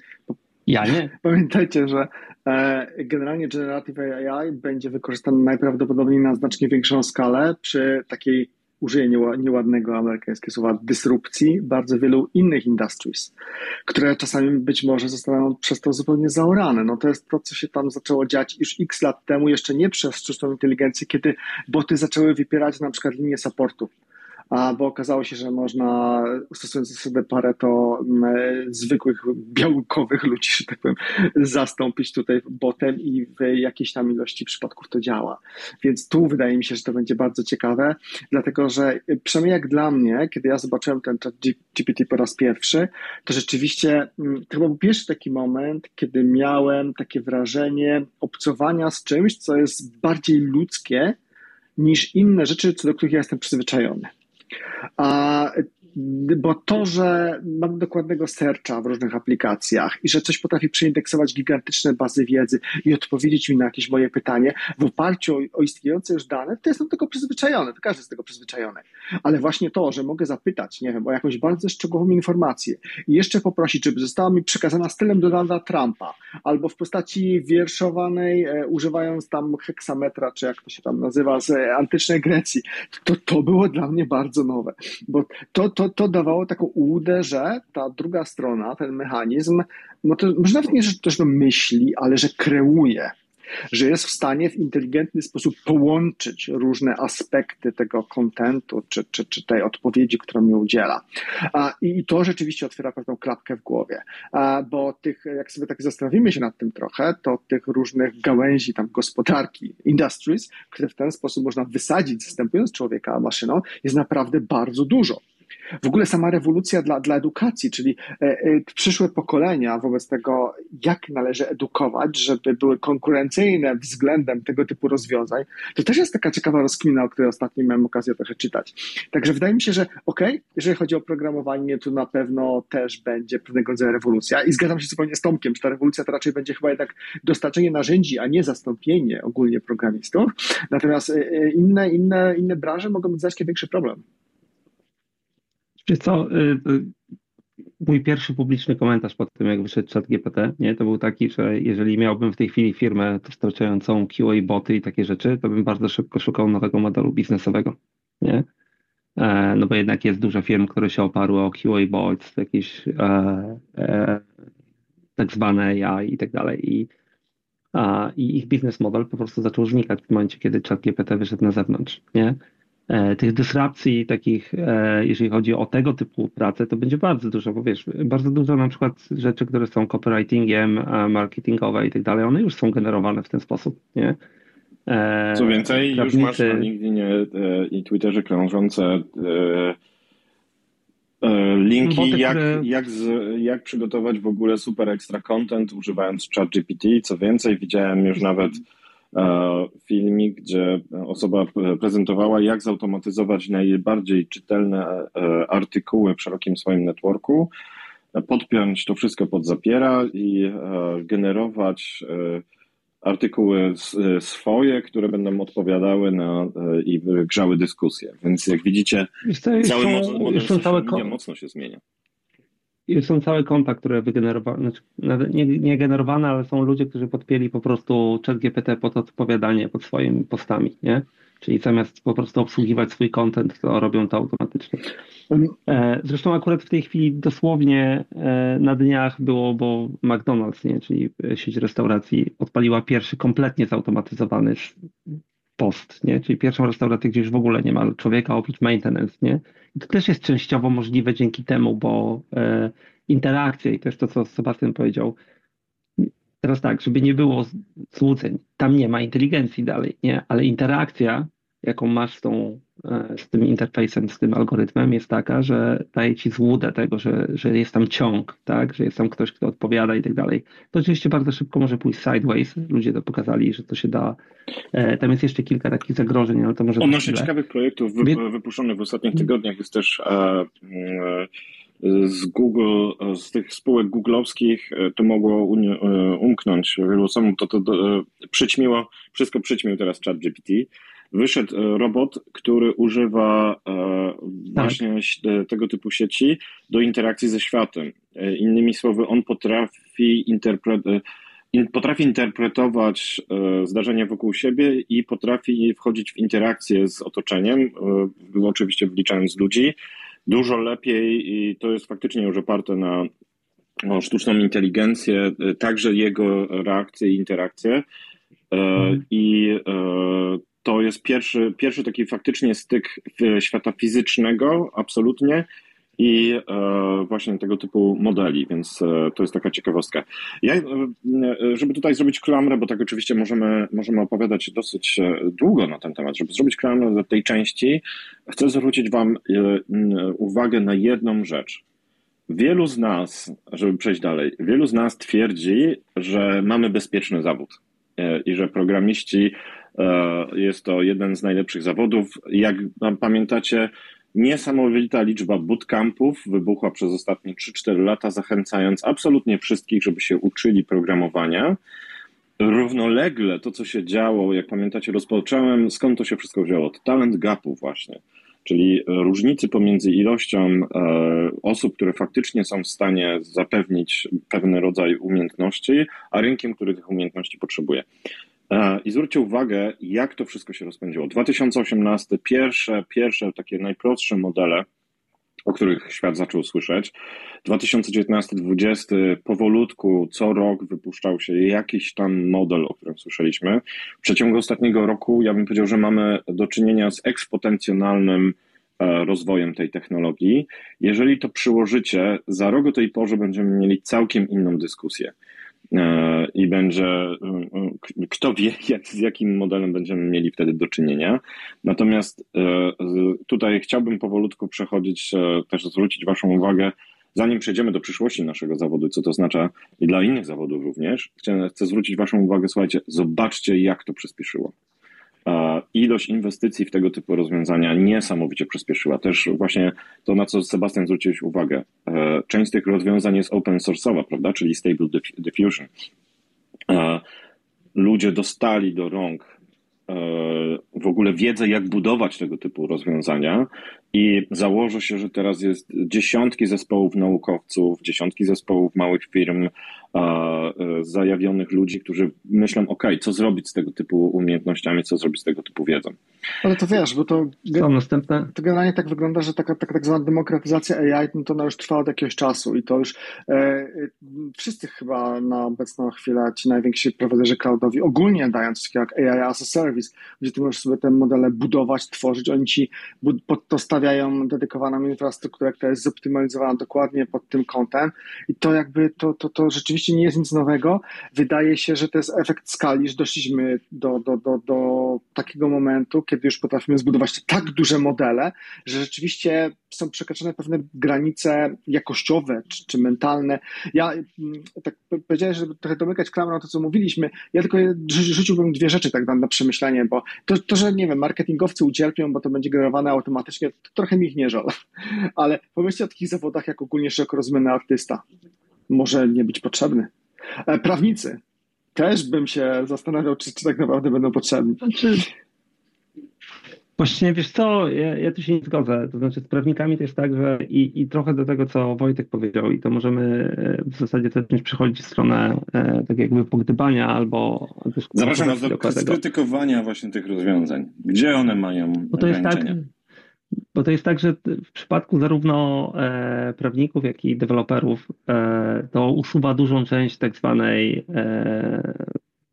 ja nie. Pamiętajcie, że e, generalnie Generative AI będzie wykorzystany najprawdopodobniej na znacznie większą skalę przy takiej, użyję nieładnego amerykańskiego słowa, dysrupcji bardzo wielu innych industries, które czasami być może zostaną przez to zupełnie zaorane. No to jest to, co się tam zaczęło dziać już x lat temu, jeszcze nie przez sztuczną inteligencję, kiedy boty zaczęły wypierać na przykład linię supportu bo okazało się, że można stosując zasadę Pareto zwykłych białkowych ludzi, że tak powiem, zastąpić tutaj botem i w jakiejś tam ilości przypadków to działa. Więc tu wydaje mi się, że to będzie bardzo ciekawe, dlatego że przynajmniej jak dla mnie, kiedy ja zobaczyłem ten chat GPT po raz pierwszy, to rzeczywiście mm, to był pierwszy taki moment, kiedy miałem takie wrażenie obcowania z czymś, co jest bardziej ludzkie niż inne rzeczy, co do których ja jestem przyzwyczajony. A bo to, że mam dokładnego searcha w różnych aplikacjach i że coś potrafi przeindeksować gigantyczne bazy wiedzy i odpowiedzieć mi na jakieś moje pytanie w oparciu o, istniejące już dane, to jestem tego przyzwyczajony, to każdy jest tego przyzwyczajony. Ale właśnie to, że mogę zapytać, nie wiem, o jakąś bardzo szczegółową informację i jeszcze poprosić, żeby została mi przekazana stylem Donalda Trumpa albo w postaci wierszowanej, e, używając tam heksametra, czy jak to się tam nazywa, z antycznej Grecji, to to było dla mnie bardzo nowe, bo to, to to, to dawało taką ułudę, że ta druga strona, ten mechanizm, no to może nawet nie, że też no myśli, ale że kreuje że jest w stanie w inteligentny sposób połączyć różne aspekty tego kontentu, czy, czy, czy tej odpowiedzi, którą mi udziela. I to rzeczywiście otwiera pewną klapkę w głowie, bo tych, jak sobie tak zastanowimy się nad tym trochę, to tych różnych gałęzi tam gospodarki, industries, które w ten sposób można wysadzić, zastępując człowieka maszyną, jest naprawdę bardzo dużo. W ogóle sama rewolucja dla, dla edukacji, czyli e, e, przyszłe pokolenia wobec tego, jak należy edukować, żeby były konkurencyjne względem tego typu rozwiązań, to też jest taka ciekawa rozkmina, o której ostatnio miałem okazję trochę czytać. Także wydaje mi się, że ok, jeżeli chodzi o programowanie, to na pewno też będzie pewnego rodzaju rewolucja i zgadzam się zupełnie z Tomkiem, że ta rewolucja to raczej będzie chyba jednak dostarczenie narzędzi, a nie zastąpienie ogólnie programistów. Natomiast e, inne, inne, inne branże mogą mieć znacznie większy problem. Wiesz co, y, y, mój pierwszy publiczny komentarz po tym, jak wyszedł chat GPT, nie, to był taki, że jeżeli miałbym w tej chwili firmę dostarczającą QA boty i takie rzeczy, to bym bardzo szybko szukał nowego modelu biznesowego, nie? E, no bo jednak jest dużo firm, które się oparły o QA bots, jakieś e, e, tak zwane AI i tak dalej. I, a, I ich biznes model po prostu zaczął znikać w momencie, kiedy chat GPT wyszedł na zewnątrz, nie? E, tych dysrupcji takich, e, jeżeli chodzi o tego typu pracę, to będzie bardzo dużo, bo wiesz, bardzo dużo na przykład rzeczy, które są copywritingiem, e, marketingowe i tak dalej, one już są generowane w ten sposób, nie? Co więcej, już masz na LinkedInie i Twitterze krążące linki, Boty, jak, które... jak, z, jak przygotować w ogóle super ekstra content używając ChatGPT. Co więcej, widziałem już nawet filmik, gdzie osoba prezentowała, jak zautomatyzować najbardziej czytelne e, artykuły w szerokim swoim networku, podpiąć to wszystko pod zapiera i e, generować artykuły swoje, które będą odpowiadały na i grzały dyskusje. Więc jak widzicie, cały model mocno się zmienia. I są całe konta, które wygenerowane, znaczy nie, nie generowane, ale są ludzie, którzy podpięli po prostu chat GPT pod odpowiadanie pod swoimi postami, nie? Czyli zamiast po prostu obsługiwać swój content, to robią to automatycznie. E, zresztą akurat w tej chwili dosłownie e, na dniach było, bo McDonald's, nie, czyli sieć restauracji, odpaliła pierwszy kompletnie zautomatyzowany post, nie? czyli pierwszą restaurację, gdzie już w ogóle nie ma człowieka oprócz maintenance. Nie? I to też jest częściowo możliwe dzięki temu, bo e, interakcja i też to, co Sebastian powiedział, teraz tak, żeby nie było złudzeń, tam nie ma inteligencji dalej, nie? ale interakcja jaką masz z, tą, z tym interfejsem, z tym algorytmem, jest taka, że daje ci złudę tego, że, że jest tam ciąg, tak? że jest tam ktoś, kto odpowiada i tak dalej. To oczywiście bardzo szybko może pójść sideways. Ludzie to pokazali, że to się da. E, tam jest jeszcze kilka takich zagrożeń, ale to może. Odnośnie ciekawych projektów wypuszczonych w ostatnich tygodniach jest też. E, z Google, z tych spółek googlowskich to mogło umknąć wielu osobom, to, to, to przyćmiło, wszystko przyćmił teraz chat GPT wyszedł e, robot, który używa e, tak. właśnie tak. tego typu sieci do interakcji ze światem. Innymi słowy, on potrafi interpretować potrafi interpretować zdarzenia wokół siebie i potrafi wchodzić w interakcję z otoczeniem, oczywiście wliczając ludzi, dużo lepiej i to jest faktycznie już oparte na sztuczną inteligencję, także jego reakcje i interakcje. Mhm. I to jest pierwszy, pierwszy taki faktycznie styk świata fizycznego, absolutnie, i e, właśnie tego typu modeli, więc e, to jest taka ciekawostka. Ja, e, żeby tutaj zrobić klamrę, bo tak oczywiście możemy, możemy opowiadać dosyć długo na ten temat, żeby zrobić klamrę do tej części, chcę zwrócić Wam uwagę na jedną rzecz. Wielu z nas, żeby przejść dalej, wielu z nas twierdzi, że mamy bezpieczny zawód i że programiści E, jest to jeden z najlepszych zawodów. Jak pamiętacie, niesamowita liczba bootcampów wybuchła przez ostatnie 3-4 lata, zachęcając absolutnie wszystkich, żeby się uczyli programowania. Równolegle to, co się działo, jak pamiętacie, rozpocząłem, skąd to się wszystko wzięło? Od talent gapu właśnie, czyli różnicy pomiędzy ilością e, osób, które faktycznie są w stanie zapewnić pewien rodzaj umiejętności, a rynkiem, który tych umiejętności potrzebuje. E, I zwróćcie uwagę, jak to wszystko się rozpędziło. 2018, pierwsze, pierwsze takie najprostsze modele, o których świat zaczął słyszeć. 2019-2020 powolutku, co rok wypuszczał się jakiś tam model, o którym słyszeliśmy. W przeciągu ostatniego roku, ja bym powiedział, że mamy do czynienia z eksponencjonalnym e, rozwojem tej technologii. Jeżeli to przyłożycie, za rok o tej porze będziemy mieli całkiem inną dyskusję. E, i będzie, e, kto wie, jak, z jakim modelem będziemy mieli wtedy do czynienia. Natomiast tutaj chciałbym powolutku przechodzić, też zwrócić Waszą uwagę, zanim przejdziemy do przyszłości naszego zawodu, co to oznacza i dla innych zawodów również, chcę, chcę zwrócić Waszą uwagę, słuchajcie, zobaczcie, jak to przyspieszyło ilość inwestycji w tego typu rozwiązania niesamowicie przyspieszyła. Też właśnie to, na co Sebastian zwróciłeś uwagę. E, część z tych rozwiązań jest open source'owa, prawda, czyli Stable Diffusion. Ludzie dostali do rąk e, w ogóle wiedzę, jak budować tego typu rozwiązania i założę się, że teraz jest dziesiątki zespołów naukowców, dziesiątki zespołów małych firm, E, zajawionych ludzi, którzy myślą, ok, co zrobić z tego typu umiejętnościami, co zrobić z tego typu wiedzą. Ale to wiesz, bo to, następne? to generalnie tak wygląda, że taka, taka tak zwana demokratyzacja AI, no to ona już trwa od jakiegoś czasu i to już e, e, wszyscy chyba na obecną chwilę, ci najwięksi prowaderzy cloudowi ogólnie dają coś takiego jak AI as a service, gdzie ty możesz sobie te modele budować, tworzyć, oni ci pod to stawiają dedykowaną infrastrukturę, która jest zoptymalizowana dokładnie pod tym kątem i to jakby to, to, to rzeczywiście oczywiście nie jest nic nowego. Wydaje się, że to jest efekt skali, że doszliśmy do, do, do, do takiego momentu, kiedy już potrafimy zbudować tak duże modele, że rzeczywiście są przekraczane pewne granice jakościowe czy, czy mentalne. Ja mm, tak powiedziałem, żeby trochę domykać klamrą to, co mówiliśmy, ja tylko rzuciłbym dwie rzeczy tak na przemyślenie, bo to, to, że nie wiem, marketingowcy ucierpią, bo to będzie generowane automatycznie, to trochę mi ich nie żal. Ale pomyślcie o takich zawodach jak ogólnie szeroko rozumiany artysta może nie być potrzebny. E, prawnicy. Też bym się zastanawiał, czy, czy tak naprawdę będą potrzebni. Znaczy, Właśnie wiesz co, ja, ja, tu się nie zgodzę. To znaczy z prawnikami to jest tak, że i, i trochę do tego, co Wojtek powiedział, i to możemy e, w zasadzie też przechodzić w stronę e, tak jakby pogdybania albo Zapraszam do skrytykowania właśnie tych rozwiązań. Gdzie one mają Bo to jest tak, bo to jest tak, że w przypadku zarówno e, prawników, jak i deweloperów e, to usuwa dużą część tak zwanej e,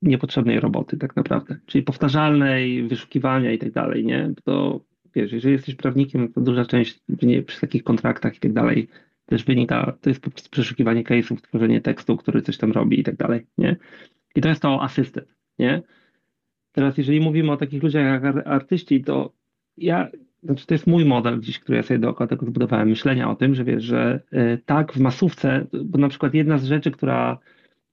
niepotrzebnej roboty tak naprawdę, czyli powtarzalnej, wyszukiwania i tak dalej, nie? To wiesz, jeżeli jesteś prawnikiem, to duża część nie, przy takich kontraktach i tak dalej też wynika, to jest po prostu przeszukiwanie case'ów, tworzenie tekstu, który coś tam robi i tak dalej, nie? I to jest to asystent, nie? Teraz jeżeli mówimy o takich ludziach jak artyści, to ja znaczy to jest mój model gdzieś, który ja sobie dookoła tego zbudowałem, myślenia o tym, że wiesz, że y, tak w masówce, bo na przykład jedna z rzeczy, która,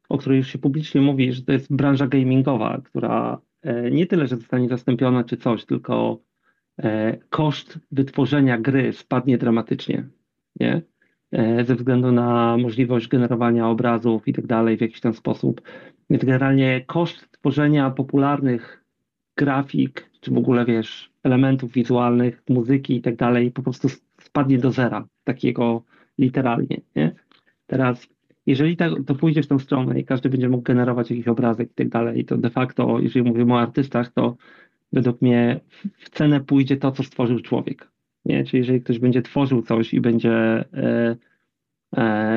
o której już się publicznie mówi, że to jest branża gamingowa, która y, nie tyle, że zostanie zastąpiona czy coś, tylko y, koszt wytworzenia gry spadnie dramatycznie, nie? Ze względu na możliwość generowania obrazów i tak dalej w jakiś tam sposób. Więc generalnie koszt tworzenia popularnych grafik, czy w ogóle wiesz, elementów wizualnych, muzyki i tak dalej, po prostu spadnie do zera, takiego literalnie. Nie? Teraz, jeżeli tak, to pójdzie w tą stronę i każdy będzie mógł generować jakiś obrazek i tak dalej, to de facto, jeżeli mówimy o artystach, to według mnie w cenę pójdzie to, co stworzył człowiek. Nie? Czyli jeżeli ktoś będzie tworzył coś i będzie E,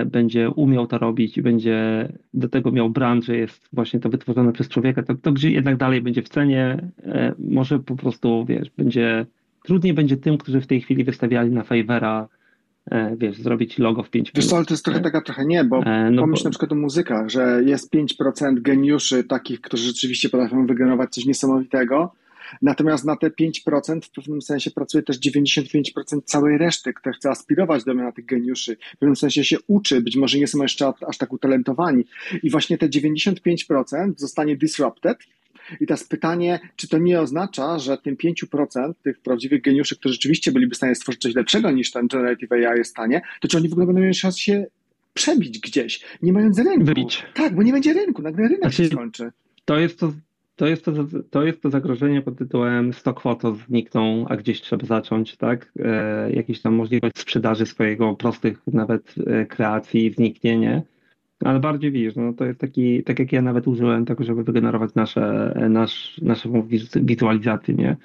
będzie umiał to robić i będzie do tego miał brand, że jest właśnie to wytworzone przez człowieka, to, to gdzie jednak dalej będzie w cenie, e, może po prostu, wiesz, będzie, trudniej będzie tym, którzy w tej chwili wystawiali na Fivera, e, wiesz, zrobić logo w 5 Wiesz co, ale to jest trochę taka trochę nie, bo no pomyśl bo... na przykład o muzykach, że jest 5% geniuszy takich, którzy rzeczywiście potrafią wygenerować coś niesamowitego, Natomiast na te 5% w pewnym sensie pracuje też 95% całej reszty, która chce aspirować do miana tych geniuszy. W pewnym sensie się uczy, być może nie są jeszcze aż tak utalentowani. I właśnie te 95% zostanie disrupted, i teraz pytanie, czy to nie oznacza, że tym 5% tych prawdziwych geniuszy, którzy rzeczywiście byliby w stanie stworzyć coś lepszego niż ten Generative AI jest w stanie, to czy oni w ogóle będą mieli szansę się przebić gdzieś, nie mając rynku? Wybić. Tak, bo nie będzie rynku, nagle rynek znaczy, się skończy. To jest to to jest to, to jest to zagrożenie pod tytułem stock photo znikną, a gdzieś trzeba zacząć, tak? E, jakieś tam możliwość sprzedaży swojego prostych nawet e, kreacji zniknie, nie? Ale bardziej widzisz, no to jest taki, tak jak ja nawet użyłem tego, żeby wygenerować nasze, nasz, naszą wizualizację, nie?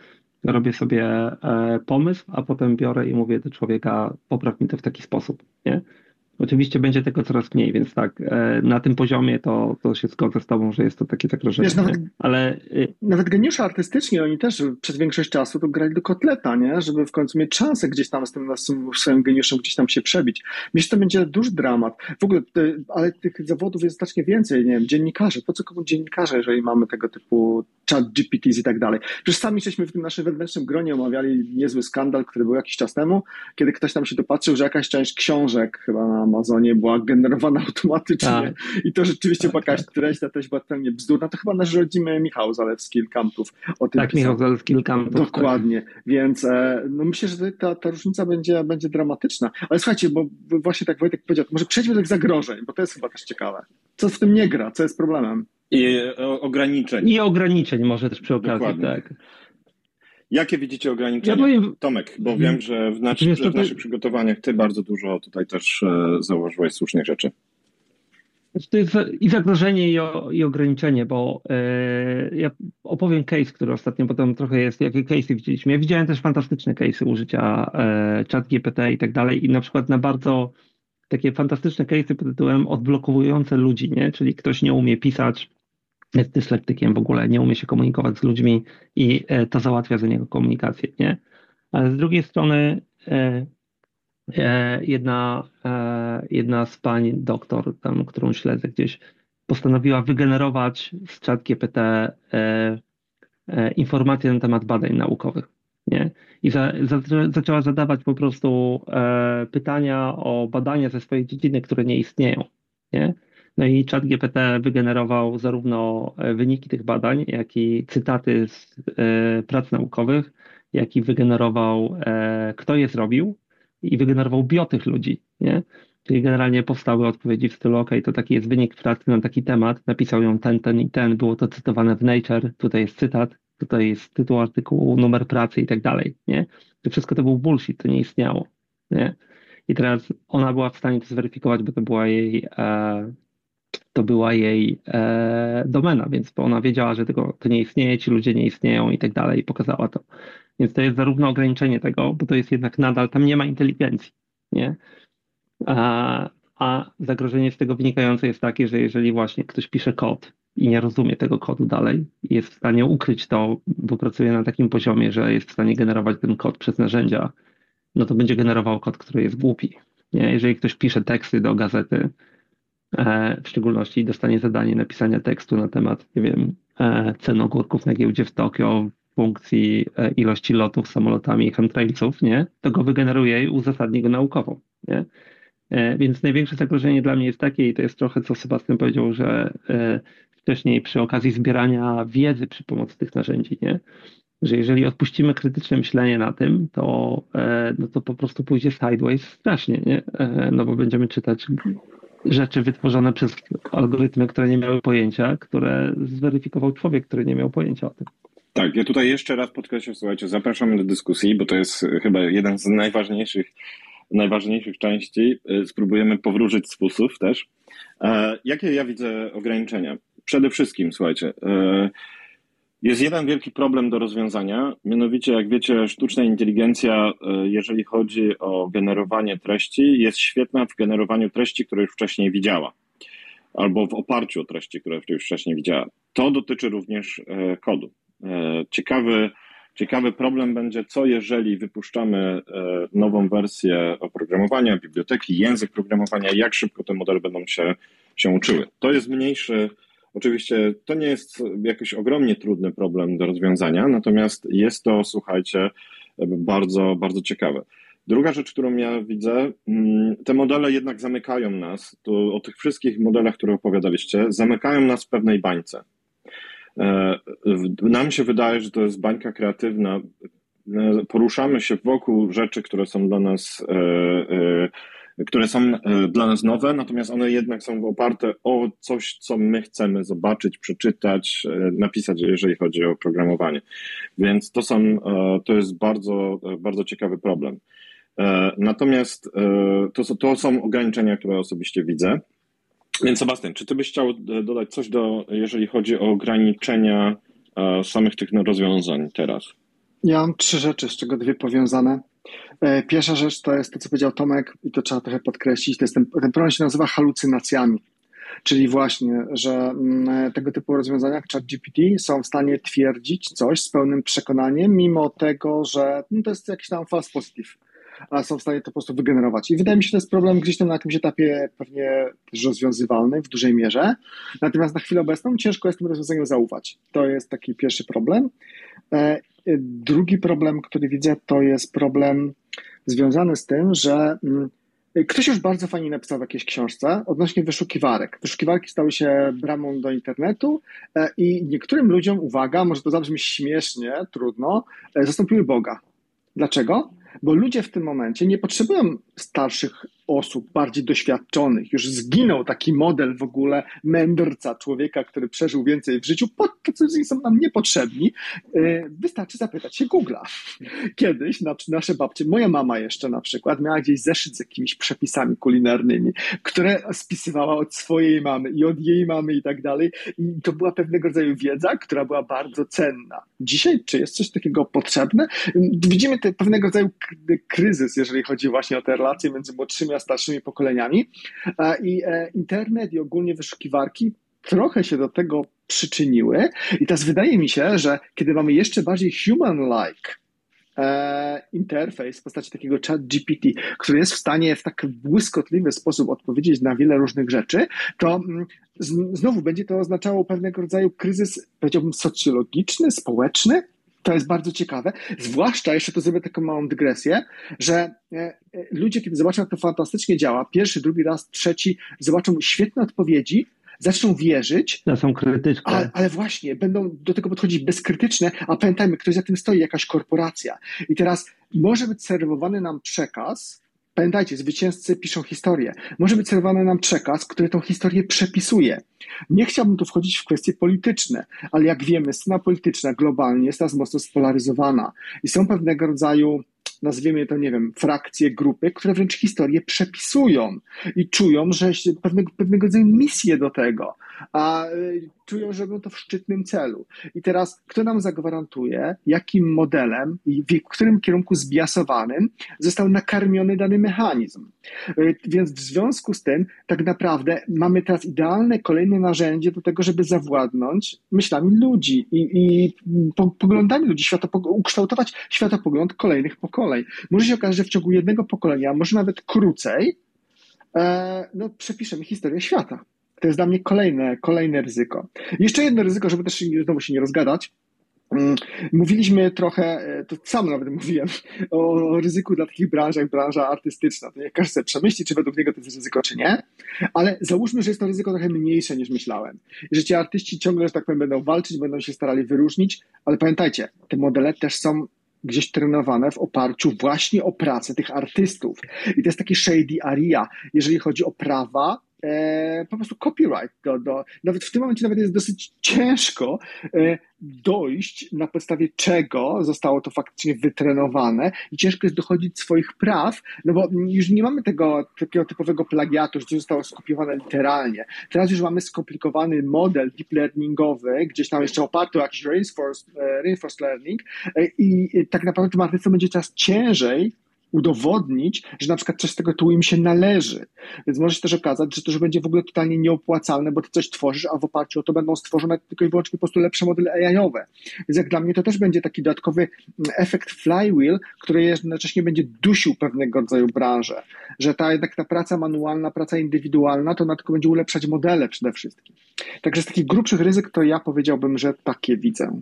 Robię sobie e, pomysł, a potem biorę i mówię do człowieka, popraw mi to w taki sposób, nie? Oczywiście będzie tego coraz mniej, więc tak, e, na tym poziomie to, to się zgodzę z Tobą, że jest to takie zagrożenie. Wiesz, nawet, ale... Y, nawet geniusze artystyczni, oni też przez większość czasu to grali do kotleta, nie? żeby w końcu mieć szansę gdzieś tam z tym swoim geniuszem gdzieś tam się przebić. Myślę, że to będzie duży dramat. W ogóle, ale tych zawodów jest znacznie więcej, nie wiem, dziennikarze. Po co komu dziennikarze, jeżeli mamy tego typu chat GPTs i tak dalej? Przecież sami żeśmy w tym naszym wewnętrznym gronie omawiali niezły skandal, który był jakiś czas temu, kiedy ktoś tam się dopatrzył, że jakaś część książek chyba na Amazonie była generowana automatycznie tak. i to rzeczywiście była jakaś treść, ta treść była totalnie bzdurna. To chyba nasz rodzimy Michał Zalewski Kampów o tym Tak, pisał. Michał Zalewski Kampów. Tak. Dokładnie, tak. więc e, no myślę, że ta, ta różnica będzie, będzie dramatyczna. Ale słuchajcie, bo właśnie tak Wojtek powiedział, może przejdźmy do tych zagrożeń, bo to jest chyba też ciekawe. Co w tym nie gra, co jest problemem? I ograniczeń. I ograniczeń może też przy okazji, Dokładnie. tak. Jakie widzicie ograniczenia? Ja powiem... Tomek, bo wiem, że w, nasz, że w naszych przygotowaniach ty bardzo dużo tutaj też e, założyłeś słusznych rzeczy. Znaczy, to jest i zagrożenie, i, o, i ograniczenie, bo e, ja opowiem case, który ostatnio potem trochę jest, jakie case'y widzieliśmy. Ja widziałem też fantastyczne case'y użycia e, chat GPT i tak dalej i na przykład na bardzo takie fantastyczne case'y pod tytułem odblokowujące ludzi, nie? Czyli ktoś nie umie pisać, jest dyslektykiem w ogóle, nie umie się komunikować z ludźmi i e, to załatwia za niego komunikację, nie? Ale z drugiej strony e, e, jedna, jedna z pań doktor, tam, którą śledzę gdzieś, postanowiła wygenerować z chat GPT informacje na temat badań naukowych. Nie? I za, za, zaczęła zadawać po prostu pytania o badania ze swojej dziedziny, które nie istnieją. Nie? No i ChatGPT wygenerował zarówno e, wyniki tych badań, jak i cytaty z e, prac naukowych, jak i wygenerował, e, kto je zrobił i wygenerował bio tych ludzi, nie? Czyli generalnie powstały odpowiedzi w stylu, OK, to taki jest wynik pracy na taki temat, napisał ją ten, ten i ten, było to cytowane w Nature, tutaj jest cytat, tutaj jest tytuł artykułu, numer pracy i tak dalej, nie? To wszystko to był bullshit, to nie istniało, nie? I teraz ona była w stanie to zweryfikować, bo to była jej e, to była jej e, domena, więc ona wiedziała, że tego, to nie istnieje, ci ludzie nie istnieją i tak dalej i pokazała to. Więc to jest zarówno ograniczenie tego, bo to jest jednak nadal, tam nie ma inteligencji, nie? A, a zagrożenie z tego wynikające jest takie, że jeżeli właśnie ktoś pisze kod i nie rozumie tego kodu dalej jest w stanie ukryć to, bo pracuje na takim poziomie, że jest w stanie generować ten kod przez narzędzia, no to będzie generował kod, który jest głupi. Nie? Jeżeli ktoś pisze teksty do gazety, w szczególności dostanie zadanie napisania tekstu na temat, nie wiem, e, cen ogórków na giełdzie w Tokio, funkcji e, ilości lotów samolotami i chemtrailsów, nie? To go wygeneruje i uzasadni go naukowo, nie? Więc największe zagrożenie dla mnie jest takie, i to jest trochę co Sebastian powiedział, że wcześniej przy okazji zbierania wiedzy przy pomocy tych narzędzi, nie? że jeżeli odpuścimy krytyczne myślenie na tym, to, no to po prostu pójdzie sideways strasznie, nie? no bo będziemy czytać rzeczy wytworzone przez algorytmy, które nie miały pojęcia, które zweryfikował człowiek, który nie miał pojęcia o tym. Tak, ja tutaj jeszcze raz podkreślę, słuchajcie, zapraszamy do dyskusji, bo to jest chyba jeden z najważniejszych, najważniejszych części. Spróbujemy powróżyć z fusów też. E, jakie ja widzę ograniczenia? Przede wszystkim, słuchajcie, e, jest jeden wielki problem do rozwiązania, mianowicie, jak wiecie, sztuczna inteligencja, e, jeżeli chodzi o generowanie treści, jest świetna w generowaniu treści, które już wcześniej widziała, albo w oparciu o treści, które już wcześniej widziała. To dotyczy również e, kodu. E, ciekawy, ciekawy problem będzie, co jeżeli wypuszczamy nową wersję oprogramowania, biblioteki, język programowania, jak szybko te modele będą się, się uczyły. To jest mniejszy Oczywiście to nie jest jakiś ogromnie trudny problem do rozwiązania, natomiast jest to, słuchajcie, bardzo, bardzo ciekawe. Druga rzecz, którą ja widzę, mm, te modele jednak zamykają nas, to o tych wszystkich modelach, które opowiadaliście, zamykają nas w pewnej bańce. E, nam się wydaje, że to jest bańka kreatywna. E, poruszamy się wokół rzeczy, które są dla nas e, które są e, dla nas nowe, natomiast one jednak są oparte o coś, co my chcemy zobaczyć, przeczytać, e, napisać, jeżeli chodzi o programowanie. Więc to, są, e, to jest bardzo, bardzo ciekawy problem. Natomiast to, to są ograniczenia, które osobiście widzę. Więc Sebastian, czy ty byś chciał dodać coś do, jeżeli chodzi o ograniczenia samych tych rozwiązań teraz? Ja mam trzy rzeczy, z czego dwie powiązane. E, pierwsza rzecz to jest to, co powiedział Tomek, i to trzeba trochę podkreślić. To jest ten, ten problem się nazywa halucynacjami. Czyli właśnie, że mm, tego typu rozwiązania jak ChatGPT są w stanie twierdzić coś z pełnym przekonaniem, mimo tego, że no to jest jakiś tam false positive a są w stanie to po prostu wygenerować. I wydaje mi się, że to jest problem gdzieś tam na jakimś etapie pewnie też rozwiązywalny w dużej mierze. Natomiast na chwilę obecną ciężko jest tym rozwiązaniem zaufać. To jest taki pierwszy problem. Drugi problem, który widzę, to jest problem związany z tym, że mm, Ktoś już bardzo fajnie napisał w jakiejś książce odnośnie wyszukiwarek. Wyszukiwarki stały się bramą do internetu e, i niektórym ludziom, uwaga, może to zabrzmi śmiesznie, trudno, e, zastąpiły Boga. Dlaczego? Bo ludzie w tym momencie nie potrzebują starszych osób, bardziej doświadczonych. Już zginął taki model w ogóle mędrca, człowieka, który przeżył więcej w życiu, po co są nam niepotrzebni. E, wystarczy zapytać się Google'a. Kiedyś nasze babcie, moja mama jeszcze na przykład, miała gdzieś zeszyt z jakimiś przepisami kulinarnymi, które spisywała od swojej mamy i od jej mamy i tak dalej. I to była pewnego rodzaju wiedza, która była bardzo cenna. Dzisiaj, czy jest coś takiego potrzebne? Widzimy te, pewnego rodzaju kryzys, jeżeli chodzi właśnie o te relacje między młodszymi a starszymi pokoleniami. I e, internet i ogólnie wyszukiwarki trochę się do tego przyczyniły. I teraz wydaje mi się, że kiedy mamy jeszcze bardziej human-like e, interfejs w postaci takiego chat GPT, który jest w stanie w tak błyskotliwy sposób odpowiedzieć na wiele różnych rzeczy, to mm, znowu będzie to oznaczało pewnego rodzaju kryzys, powiedziałbym, socjologiczny, społeczny, to jest bardzo ciekawe, zwłaszcza, jeszcze to zrobię taką małą dygresję, że e, e, ludzie, kiedy zobaczą, jak to fantastycznie działa, pierwszy, drugi raz, trzeci, zobaczą świetne odpowiedzi, zaczną wierzyć. To są krytyczne. Ale, ale, właśnie, będą do tego podchodzić bezkrytyczne, a pamiętajmy, ktoś za tym stoi, jakaś korporacja. I teraz może być serwowany nam przekaz, Pamiętajcie, zwycięzcy piszą historię. Może być serwowany nam przekaz, który tą historię przepisuje. Nie chciałbym tu wchodzić w kwestie polityczne, ale jak wiemy, scena polityczna globalnie jest teraz mocno spolaryzowana i są pewnego rodzaju nazwijmy to, nie wiem, frakcje, grupy, które wręcz historię przepisują i czują, że pewnego, pewnego rodzaju misję do tego, a y, czują, że robią to w szczytnym celu. I teraz, kto nam zagwarantuje, jakim modelem i w którym kierunku zbiasowanym został nakarmiony dany mechanizm. Y, więc w związku z tym, tak naprawdę mamy teraz idealne kolejne narzędzie do tego, żeby zawładnąć myślami ludzi i, i poglądami ludzi, ukształtować światopogląd kolejnych pokoleń. Może się okazać, że w ciągu jednego pokolenia, może nawet krócej, e, no, przepiszemy historię świata. To jest dla mnie kolejne, kolejne ryzyko. Jeszcze jedno ryzyko, żeby też znowu się nie rozgadać. Mm, mówiliśmy trochę, e, to sam nawet mówiłem, o ryzyku dla takich branż jak branża artystyczna. To nie każdy sobie przemyśli, czy według niego to jest ryzyko, czy nie, ale załóżmy, że jest to ryzyko trochę mniejsze niż myślałem. Że ci artyści ciągle, że tak powiem, będą walczyć, będą się starali wyróżnić, ale pamiętajcie, te modele też są gdzieś trenowane w oparciu właśnie o pracę tych artystów. I to jest taki shady area, jeżeli chodzi o prawa po prostu copyright. Do, do, nawet w tym momencie nawet jest dosyć ciężko e, dojść, na podstawie czego zostało to faktycznie wytrenowane i ciężko jest dochodzić swoich praw, no bo już nie mamy tego takiego typowego plagiatu, że to zostało skopiowane literalnie. Teraz już mamy skomplikowany model deep learningowy, gdzieś tam jeszcze oparty o jakiś reinforced, e, reinforced learning e, i tak naprawdę tym artystom będzie coraz ciężej udowodnić, że na przykład coś z tego tytułu im się należy. Więc może się też okazać, że to już będzie w ogóle totalnie nieopłacalne, bo ty coś tworzysz, a w oparciu o to będą stworzone tylko i wyłącznie po prostu lepsze modele AI-owe. Więc jak dla mnie to też będzie taki dodatkowy efekt flywheel, który jednocześnie będzie dusił pewnego rodzaju branżę. Że ta jednak ta praca manualna, praca indywidualna, to ona tylko będzie ulepszać modele przede wszystkim. Także z takich grubszych ryzyk to ja powiedziałbym, że takie widzę.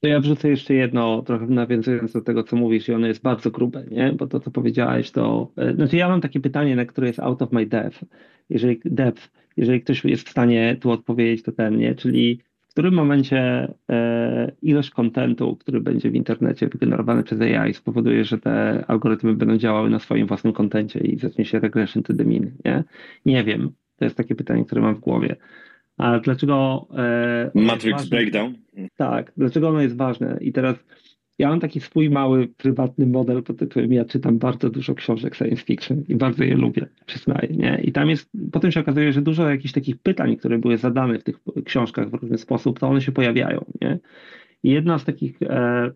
To ja wrzucę jeszcze jedno, trochę nawiązując do tego, co mówisz, i ono jest bardzo grube, nie? Bo to, co powiedziałeś, to. E, znaczy, ja mam takie pytanie, na które jest out of my depth. Jeżeli depth, jeżeli ktoś jest w stanie tu odpowiedzieć, to ten, nie? Czyli w którym momencie e, ilość kontentu, który będzie w internecie wygenerowany przez AI, spowoduje, że te algorytmy będą działały na swoim własnym kontencie i zacznie się regression to the mean, nie? Nie wiem. To jest takie pytanie, które mam w głowie. A dlaczego. E, Matrix Breakdown. Tak, dlaczego ono jest ważne? I teraz ja mam taki swój mały, prywatny model pod tytułem ja czytam bardzo dużo książek science fiction i bardzo je lubię, przyznaję, nie? I tam jest, potem się okazuje, że dużo jakichś takich pytań, które były zadane w tych książkach w różny sposób, to one się pojawiają, nie? I jedna z takich e,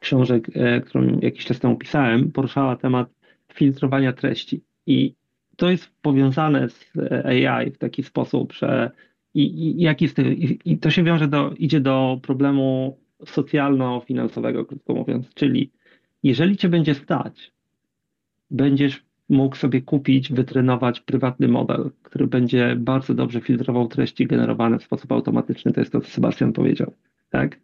książek, którą jakiś czas temu pisałem, poruszała temat filtrowania treści. I to jest powiązane z AI w taki sposób, że i, i, jak jest, i, i to się wiąże do, idzie do problemu socjalno-finansowego, krótko mówiąc, czyli jeżeli cię będzie stać, będziesz mógł sobie kupić, wytrenować prywatny model, który będzie bardzo dobrze filtrował treści generowane w sposób automatyczny. To jest to, co Sebastian powiedział. Tak?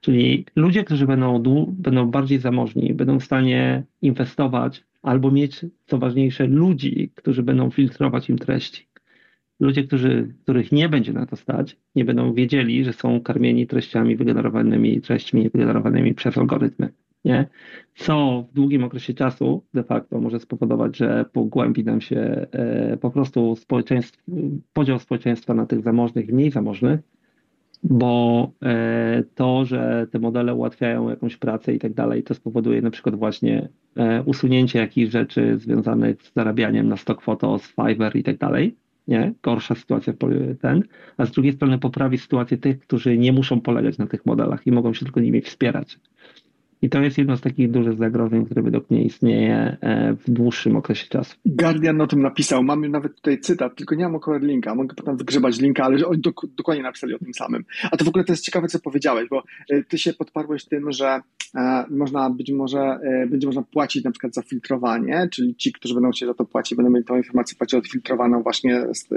Czyli ludzie, którzy będą, będą bardziej zamożni, będą w stanie inwestować albo mieć, co ważniejsze, ludzi, którzy będą filtrować im treści. Ludzie, którzy, których nie będzie na to stać, nie będą wiedzieli, że są karmieni treściami wygenerowanymi, treściami wygenerowanymi przez algorytmy nie? co w długim okresie czasu de facto może spowodować, że pogłębi nam się e, po prostu społeczeństw, podział społeczeństwa na tych zamożnych i mniej zamożnych, bo e, to, że te modele ułatwiają jakąś pracę i tak dalej, to spowoduje na przykład właśnie e, usunięcie jakichś rzeczy związanych z zarabianiem na stock photo, z Fiverr i tak dalej. Nie? Gorsza sytuacja ten, a z drugiej strony poprawi sytuację tych, którzy nie muszą polegać na tych modelach i mogą się tylko nimi wspierać. I to jest jedno z takich dużych zagrożeń, które według mnie istnieje e, w dłuższym okresie czasu. Guardian o tym napisał. Mamy nawet tutaj cytat, tylko nie mam akurat linka. Mogę potem wygrzebać linka, ale oni dok dokładnie napisali o tym samym. A to w ogóle to jest ciekawe, co powiedziałeś, bo e, ty się podparłeś tym, że e, można być może, będzie można płacić na przykład za filtrowanie, czyli ci, którzy będą chcieli za to płacić, będą mieli tą informację płacić odfiltrowaną właśnie, z,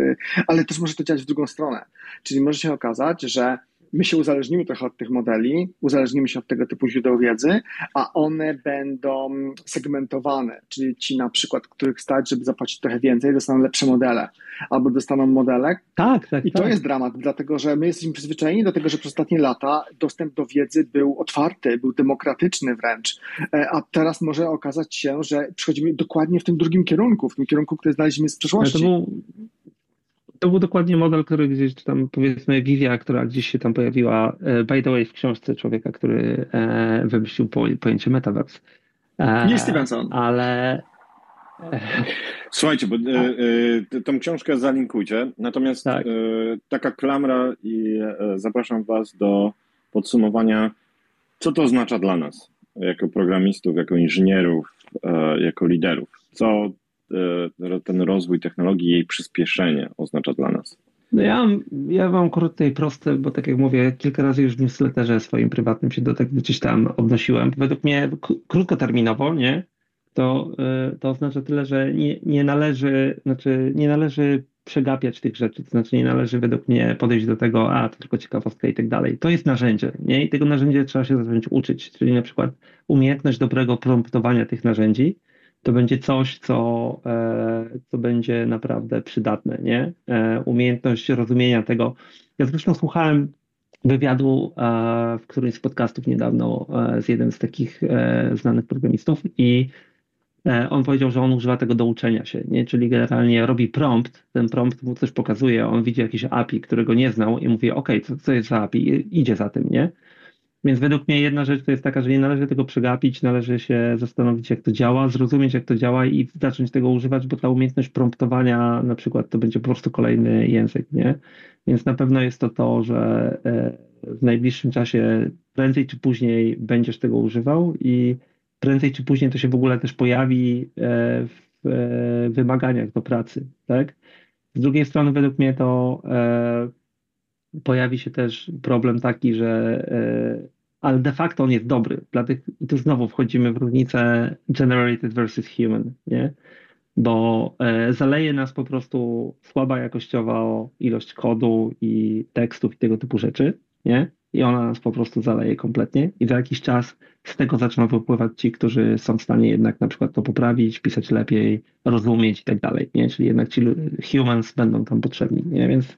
ale też może to działać w drugą stronę. Czyli może się okazać, że my się uzależnimy trochę od tych modeli, uzależnimy się od tego typu źródeł wiedzy, a one będą segmentowane, czyli ci na przykład, których stać, żeby zapłacić trochę więcej, dostaną lepsze modele, albo dostaną modele. Tak, tak. I to tak. jest dramat, dlatego że my jesteśmy przyzwyczajeni do tego, że przez ostatnie lata dostęp do wiedzy był otwarty, był demokratyczny wręcz, e, a teraz może okazać się, że przechodzimy dokładnie w tym drugim kierunku, w tym kierunku, który znaleźliśmy z przeszłości. To był, to był dokładnie model, który gdzieś tam, powiedzmy, wizja, która gdzieś się tam pojawiła, e, by the way, w książce człowieka, który e, wymyślił pojęcie metaverse. E, Nie Stevenson. Ale. Słuchajcie, bo e, tą książkę zalinkujcie. Natomiast tak. taka klamra i zapraszam Was do podsumowania, co to oznacza dla nas, jako programistów, jako inżynierów, jako liderów. Co ten rozwój technologii, jej przyspieszenie oznacza dla nas? No ja, ja mam krótkie i proste, bo tak jak mówię, kilka razy już w newsletterze swoim prywatnym się do tego gdzieś tam odnosiłem. Według mnie krótkoterminowo, nie? To, e, to oznacza tyle, że nie, nie należy, znaczy nie należy przegapiać tych rzeczy, to znaczy nie należy według mnie podejść do tego, a to tylko ciekawostka i tak dalej. To jest narzędzie, nie? I tego narzędzia trzeba się zacząć uczyć, czyli na przykład umiejętność dobrego promptowania tych narzędzi, to będzie coś, co, e, co będzie naprawdę przydatne, nie? E, umiejętność rozumienia tego. Ja zresztą słuchałem wywiadu e, w którymś z podcastów niedawno z jednym z takich znanych programistów i on powiedział, że on używa tego do uczenia się, nie? czyli generalnie robi prompt, ten prompt mu coś pokazuje, on widzi jakiś API, którego nie znał i mówi, ok, co, co jest za API, idzie za tym, nie? Więc według mnie jedna rzecz to jest taka, że nie należy tego przegapić, należy się zastanowić, jak to działa, zrozumieć, jak to działa i zacząć tego używać, bo ta umiejętność promptowania na przykład to będzie po prostu kolejny język, nie? Więc na pewno jest to to, że e, w najbliższym czasie prędzej czy później będziesz tego używał i prędzej czy później to się w ogóle też pojawi e, w e, wymaganiach do pracy, tak? Z drugiej strony według mnie to pojawi się też problem taki, że ale de facto on jest dobry. Dla tych, I tu znowu wchodzimy w różnicę generated versus human, nie? bo e, zaleje nas po prostu słaba jakościowa ilość kodu i tekstów i tego typu rzeczy, nie? I ona nas po prostu zaleje kompletnie i za jakiś czas z tego zaczną wypływać ci, którzy są w stanie jednak na przykład to poprawić, pisać lepiej, rozumieć i tak dalej, nie? Czyli jednak ci humans będą tam potrzebni, nie? Więc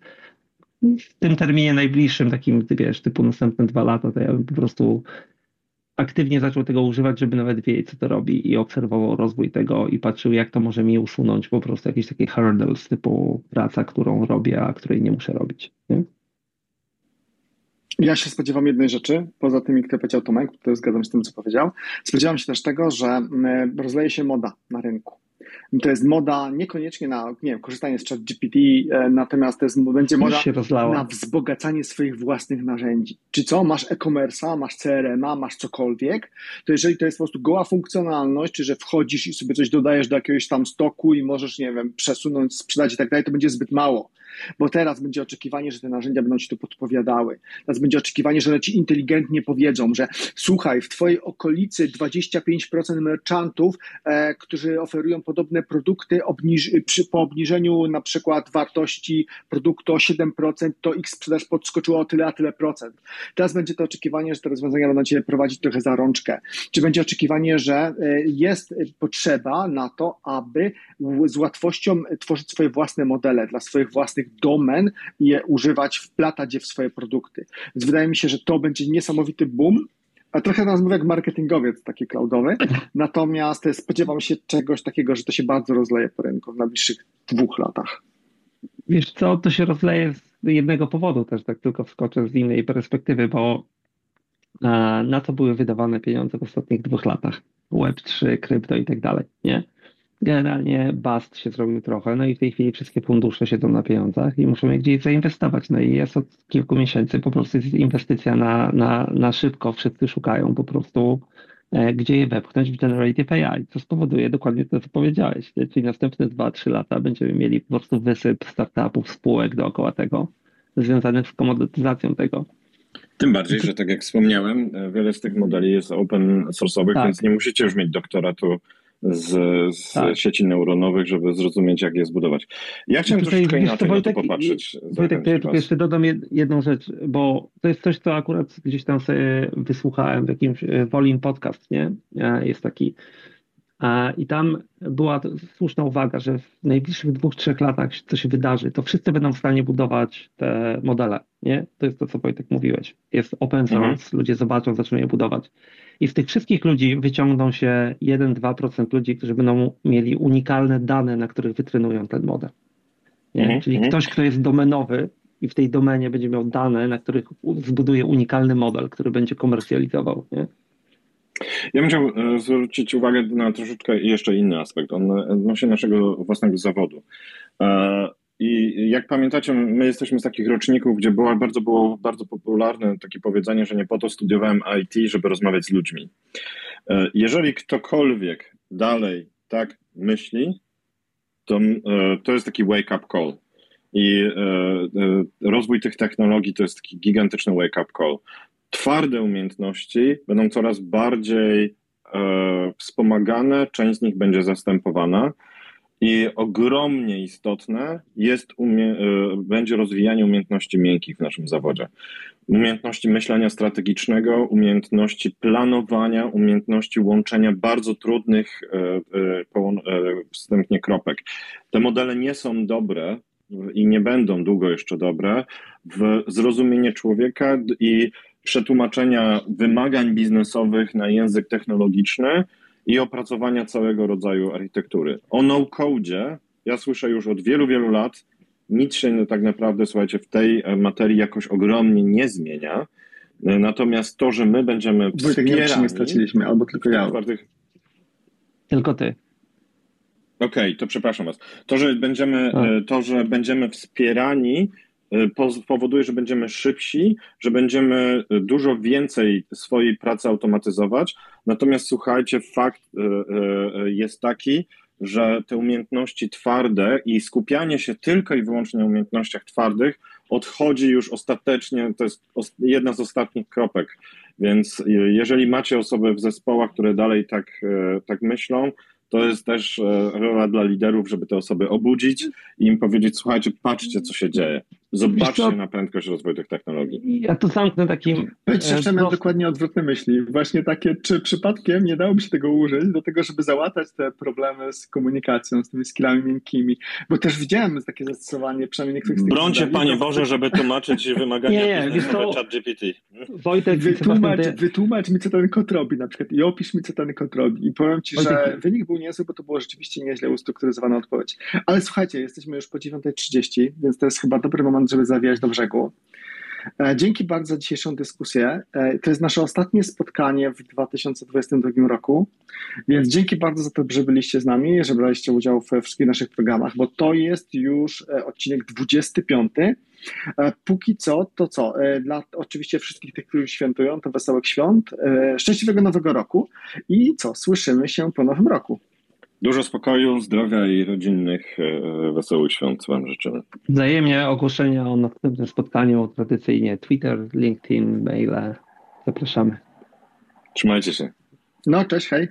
w tym terminie najbliższym, takim, wiesz, typu następne dwa lata, to ja bym po prostu aktywnie zaczął tego używać, żeby nawet wiedzieć, co to robi i obserwował rozwój tego i patrzył, jak to może mi usunąć po prostu jakieś takie hurdles typu praca, którą robię, a której nie muszę robić. Nie? Ja się spodziewam jednej rzeczy, poza tymi, które powiedział Tomek, to zgadzam się z tym, co powiedział. Spodziewam się też tego, że mm, rozleje się moda na rynku To jest moda niekoniecznie na nie wiem, korzystanie z ChatGPT, e, natomiast to jest, będzie moda na wzbogacanie swoich własnych narzędzi. Czy co? Masz e-commerce'a, masz CRM-a, masz cokolwiek, to jeżeli to jest po prostu goła funkcjonalność, czy że wchodzisz i sobie coś dodajesz do jakiegoś tam stoku i możesz, nie wiem, przesunąć, sprzedać i tak dalej, to będzie zbyt mało. Bo teraz będzie oczekiwanie, że te narzędzia będą ci to podpowiadały. Teraz będzie oczekiwanie, że one ci inteligentnie powiedzą, że słuchaj, w twojej okolicy 25% merchantów, e, którzy oferują podobne produkty, obniż, przy, po obniżeniu na przykład wartości produktu o 7%, to ich sprzedaż podskoczyła o tyle, a tyle procent. Teraz będzie to oczekiwanie, że te rozwiązania będą cię prowadzić trochę za rączkę. Czy będzie oczekiwanie, że e, jest potrzeba na to, aby z łatwością tworzyć swoje własne modele dla swoich własnych domen i je używać, wplatać je w swoje produkty. Więc wydaje mi się, że to będzie niesamowity boom, trochę nas mówię jak marketingowiec taki cloudowy, natomiast spodziewam się czegoś takiego, że to się bardzo rozleje po rynku w najbliższych dwóch latach. Wiesz co, to się rozleje z jednego powodu też, tak tylko wskoczę z innej perspektywy, bo e, na co były wydawane pieniądze w ostatnich dwóch latach? Web3, krypto i tak dalej, nie? Generalnie bust się zrobił trochę, no i w tej chwili wszystkie fundusze siedzą na pieniądzach i muszą je gdzieś zainwestować. No i jest od kilku miesięcy po prostu jest inwestycja na, na, na szybko, wszyscy szukają po prostu e, gdzie je wepchnąć w Generative AI, co spowoduje dokładnie to, co powiedziałeś. Czyli następne 2-3 lata będziemy mieli po prostu wysyp startupów, spółek dookoła tego, związanych z komodytyzacją tego. Tym bardziej, że tak jak wspomniałem, e, wiele z tych modeli jest open source'owych, tak. więc nie musicie już mieć doktoratu z, z tak. sieci neuronowych, żeby zrozumieć, jak je zbudować. Ja chciałem Tutaj, troszeczkę inaczej to, Wojtek, na to popatrzeć. Wojtek, ja tylko jeszcze dodam jedną rzecz, bo to jest coś, co akurat gdzieś tam sobie wysłuchałem w jakimś e, Wolin podcast, nie? E, jest taki. I tam była słuszna uwaga, że w najbliższych dwóch, trzech latach, co się wydarzy, to wszyscy będą w stanie budować te modele. Nie? To jest to, co Wojtek mówiłeś. Jest open source, mhm. ludzie zobaczą, zaczną je budować. I z tych wszystkich ludzi wyciągną się 1-2% ludzi, którzy będą mieli unikalne dane, na których wytrenują ten model. Mhm, Czyli mhm. ktoś, kto jest domenowy i w tej domenie będzie miał dane, na których zbuduje unikalny model, który będzie komercjalizował. Nie? Ja bym chciał e, zwrócić uwagę na troszeczkę jeszcze inny aspekt. On odnosi naszego własnego zawodu. I jak pamiętacie, my jesteśmy z takich roczników, gdzie było, bardzo było bardzo popularne takie powiedzenie, że nie po to studiowałem IT, żeby rozmawiać z ludźmi. E, jeżeli ktokolwiek dalej tak myśli, to, e, to jest taki wake-up call. I e, rozwój tych technologii to jest taki gigantyczny wake-up call. Twarde umiejętności będą coraz bardziej wspomagane, część z nich będzie zastępowana i ogromnie istotne jest umie- e, będzie rozwijanie umiejętności miękkich w naszym zawodzie. Umiejętności myślenia strategicznego, umiejętności planowania, umiejętności łączenia bardzo trudnych e, e, wstępnie kropek. Te modele nie są dobre i nie będą długo jeszcze dobre w zrozumienie człowieka i przetłumaczenia wymagań biznesowych na język technologiczny i opracowania całego rodzaju architektury. O no-code ja słyszę już od wielu, wielu lat. Nic się tak naprawdę, słuchajcie, w tej e, materii jakoś ogromnie nie zmienia. E, natomiast to, że my będziemy wspierani... Wojtek, nie, nie straciliśmy, albo tylko ja. Twardych... Tylko ty. Okej, okay, to przepraszam was. To, że będziemy, e, to, że będziemy wspierani powoduje, że będziemy szybsi, że będziemy y, dużo więcej swojej pracy automatyzować. Natomiast słuchajcie, fakt y, jest taki, że te umiejętności twarde i skupianie się tylko i wyłącznie na umiejętnościach twardych odchodzi już ostatecznie, to jest jedna z ostatnich kropek. Więc jeżeli macie osoby w zespołach, które dalej tak, tak myślą, to jest też e, rola dla liderów, żeby te osoby obudzić i im powiedzieć, słuchajcie, patrzcie, co się dzieje. Zobaczcie na prędkość rozwoju tych technologii. Ja to zamknę takim... Jeszcze miałem dokładnie odwrotne myśli. Właśnie takie, czy przypadkiem nie dałoby się tego użyć do tego, żeby załatać te problemy z komunikacją, z tymi skillami miękkimi, bo też widziałem takie zastosowanie, przynajmniej niektórych z tych Brońcie, Panie Boże, żeby tłumaczyć wymagania nie, nie, to... chat GPT. Wojtek, wytłumacz, wytłumacz mi, co ten kod robi na przykład i opisz mi, co ten kod robi i powiem Ci, Wojtek. że wynik był niezły, bo to było rzeczywiście nieźle ustrukturyzowana odpowiedź. Ale słuchajcie, jesteśmy już po 9.30, więc to jest chyba dobry moment, żeby zawijać do brzegu. E, dzięki bardzo za dzisiejszą dyskusję. E, to jest nasze ostatnie spotkanie w 2022 roku, więc dzięki bardzo za to, że byliście z nami, że braliście udział we wszystkich naszych programach, bo to jest już e, odcinek 25. Póki co, to co? Dla oczywiście wszystkich tych, którzy świętują, to wesołych świąt, szczęśliwego nowego roku i co? Słyszymy się po nowym roku. Dużo spokoju, zdrowia i rodzinnych, e, wesołych świąt Wam życzymy. Wzajemnie ogłoszenia o następnym spotkaniu, tradycyjnie Twitter, LinkedIn, maile. Zapraszamy. Trzymajcie się. No, cześć, hej.